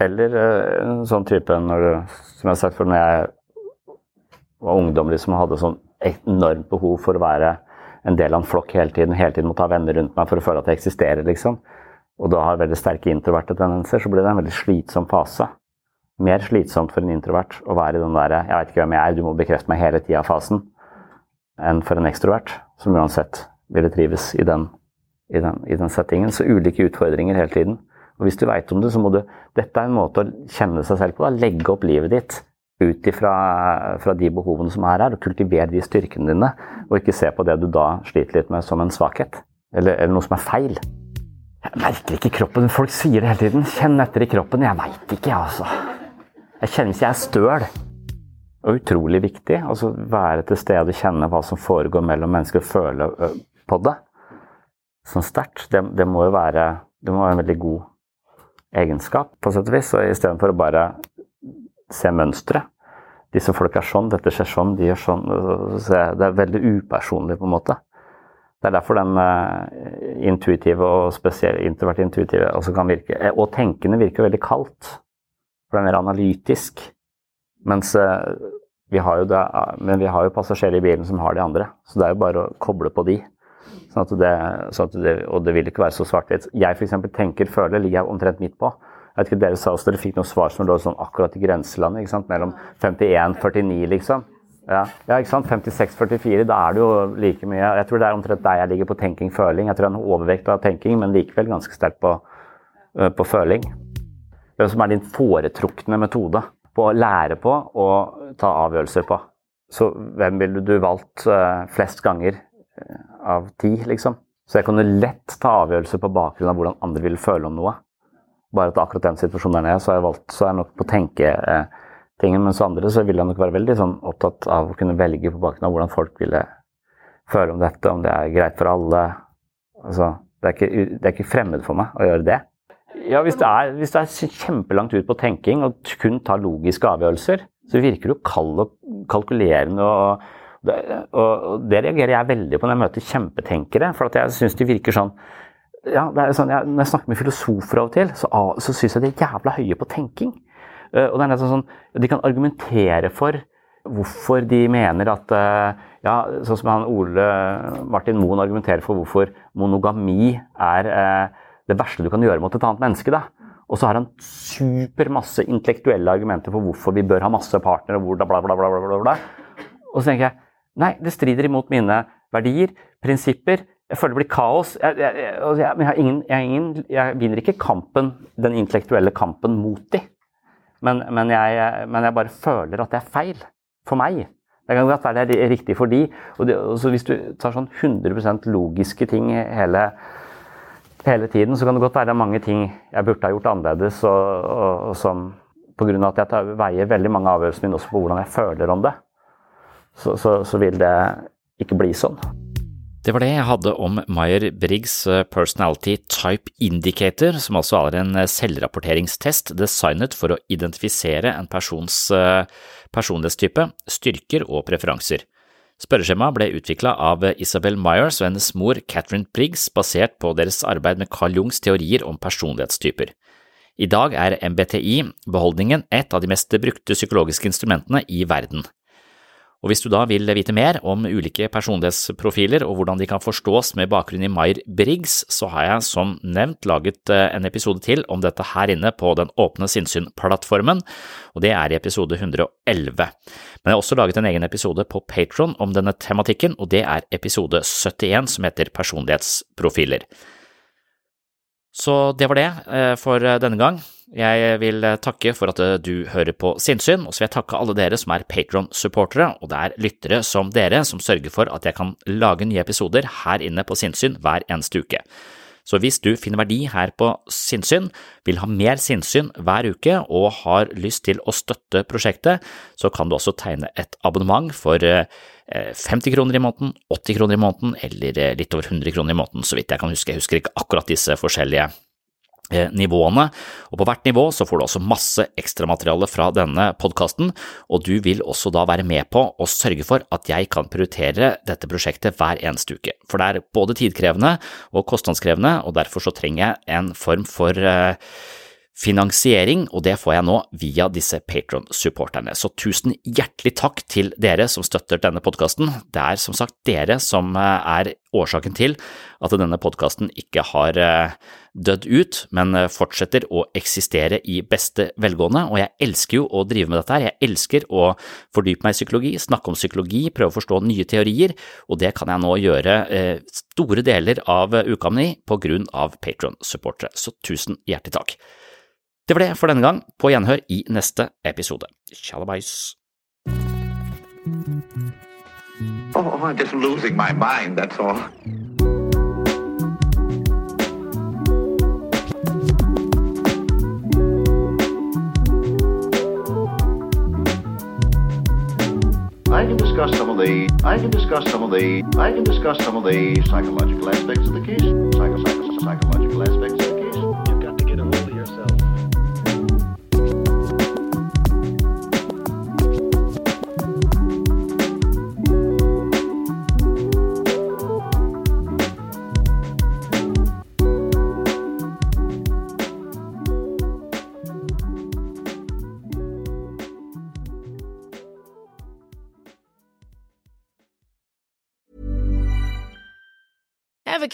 S1: Eller eh, en sånn type når som jeg har sagt for når jeg var ungdom liksom, hadde sånn enormt behov for å være en del av en flokk hele tiden. Hele tiden måtte ha venner rundt meg for å føle at jeg eksisterer, liksom. Og da har veldig sterke introverte tendenser, så blir det en veldig slitsom fase. Mer slitsomt for en introvert å være i den derre 'jeg veit ikke hvem jeg er, du må bekrefte meg hele tida'-fasen, enn for en ekstrovert, som uansett ville trives i den, i, den, i den, settingen. Så ulike utfordringer hele tiden. Og hvis du veit om det, så må du Dette er en måte å kjenne seg selv på. Da. Legge opp livet ditt ut ifra de behovene som er her, og kultivere de styrkene dine. Og ikke se på det du da sliter litt med som en svakhet, eller, eller noe som er feil. Jeg merker ikke kroppen. Folk sier det hele tiden. Kjenn etter i kroppen. Jeg veit ikke, jeg, altså. Jeg kjenner ikke jeg er støl. Og utrolig viktig. Altså være til stede og kjenne hva som foregår mellom mennesker, og føle på det. Sånn sterkt. Det, det, må jo være Det må være en veldig god egenskap, på sett og vis. Og istedenfor å bare se mønstre. Disse folk er sånn, dette skjer sånn, de gjør sånn. Det er veldig upersonlig, på en måte. Det er derfor den uh, intuitive og spesielt introvert intuitive også kan virke eh, Og tenkende virker veldig kaldt. For det er mer analytisk. Mens uh, vi har jo det, men vi har jo passasjerer i bilen som har de andre. Så det er jo bare å koble på de. Sånn det, sånn det, og det vil ikke være så svart-hvitt. Jeg f.eks. tenker, føler, ligger jeg omtrent midt på. Jeg vet ikke, Dere sa også dere fikk noen svar som lå sånn akkurat i grenselandet. ikke sant? Mellom 51 49, liksom. Ja, ja ikke sant? 56-44, da er det jo like mye Jeg tror det er omtrent der jeg ligger på tenking-føling. Jeg tror jeg har en overvekt av tenking, men likevel ganske sterk på, uh, på føling. Hvem som er din foretrukne metode på å lære på og ta avgjørelser på? Så hvem ville du valgt uh, flest ganger av ti, liksom? Så jeg kunne lett ta avgjørelser på bakgrunn av hvordan andre ville føle om noe. Bare at akkurat den situasjonen der nede, så har jeg valgt, så er jeg nok på å tenke eh. Mens andre så ville jeg nok være veldig sånn, opptatt av å kunne velge på bakgrunn av hvordan folk ville føle om dette, om det er greit for alle. Altså, det, er ikke, det er ikke fremmed for meg å gjøre det. Ja, hvis det, er, hvis det er kjempelangt ut på tenking og kun tar logiske avgjørelser, så virker det jo kald og kalkulerende. og og det reagerer jeg veldig på når jeg møter kjempetenkere. For jeg syns de virker sånn
S7: ja, det er sånn, jeg, Når jeg snakker med filosofer av og til, så, så syns jeg de er jævla høye på tenking. Uh, og det er nesten sånn, De kan argumentere for hvorfor de mener at uh, ja, Sånn som han Ole Martin Moen argumenterer for hvorfor monogami er det verste du kan gjøre mot et annet menneske. da. Og så har han super masse intellektuelle argumenter for hvorfor vi bør ha masse partnere. og bla, bla, bla, bla, bla, bla. Og så tenker jeg nei, det strider imot mine verdier, prinsipper. Jeg føler det blir kaos. Jeg, jeg, jeg, jeg, har ingen, jeg vinner ikke kampen, den intellektuelle kampen mot de. Men, men, men, jeg, bare føler at det er feil for meg. Det kan godt være det er riktig for de. Og, og hvis du tar sånn 100% logiske ting hele hele tiden, så kan det godt være mange ting jeg burde ha gjort annerledes, og, og, og som pga. at jeg tar, veier veldig mange avgjørelser mine også på hvordan jeg føler om det, så, så, så vil det ikke bli sånn.
S1: Det var det jeg hadde om Meyer Briggs eh, Personality Type Indicator, som altså er en eh, selvrapporteringstest designet for å identifisere en persons eh, personlighetstype, styrker og preferanser. Spørreskjemaet ble utvikla av Isabel Myers og hennes mor Catherine Briggs basert på deres arbeid med Carl Jungs teorier om personlighetstyper. I dag er MBTI, beholdningen, et av de mest brukte psykologiske instrumentene i verden. Og Hvis du da vil vite mer om ulike personlighetsprofiler og hvordan de kan forstås med bakgrunn i Meyer-Briggs, så har jeg som nevnt laget eh, en episode til om dette her inne på den åpne sinnssyn-plattformen, og det er i episode 111. Men jeg har også laget en egen episode på Patron om denne tematikken, og det er episode 71 som heter Personlighetsprofiler. Så det var det eh, for eh, denne gang. Jeg vil eh, takke for at du hører på Sinnsyn, og så vil jeg takke alle dere som er Patron-supportere, og det er lyttere som dere som sørger for at jeg kan lage nye episoder her inne på Sinnsyn hver eneste uke. Så hvis du finner verdi her på Sinnsyn, vil ha mer sinnsyn hver uke og har lyst til å støtte prosjektet, så kan du også tegne et abonnement for 50 eh, kroner i måneden, 80 kroner i måneden eller litt over 100 kroner i måneden, så vidt jeg kan huske. Jeg husker ikke akkurat disse forskjellige Eh, nivåene, og på hvert nivå så får du også masse ekstramateriale fra denne podkasten, og du vil også da være med på å sørge for at jeg kan prioritere dette prosjektet hver eneste uke, for det er både tidkrevende og kostnadskrevende, og derfor så trenger jeg en form for finansiering, og det får jeg nå via disse Patron-supporterne. Så tusen hjertelig takk til dere som støtter denne podkasten. Det er som sagt dere som eh, er årsaken til at denne podkasten ikke har eh, dødd ut, men eh, fortsetter å eksistere i beste velgående, og jeg elsker jo å drive med dette her. Jeg elsker å fordype meg i psykologi, snakke om psykologi, prøve å forstå nye teorier, og det kan jeg nå gjøre store deler av uka mi på grunn av Patron-supportere. Så tusen hjertelig takk. Det var det for denne gang. På gjenhør i neste episode. Tjallabais.
S8: Oh, I'm just losing my mind, that's all.
S9: I can discuss some of the I can discuss some of the I can discuss some of the psychological aspects of the case. Psycho, psycho, psychological aspects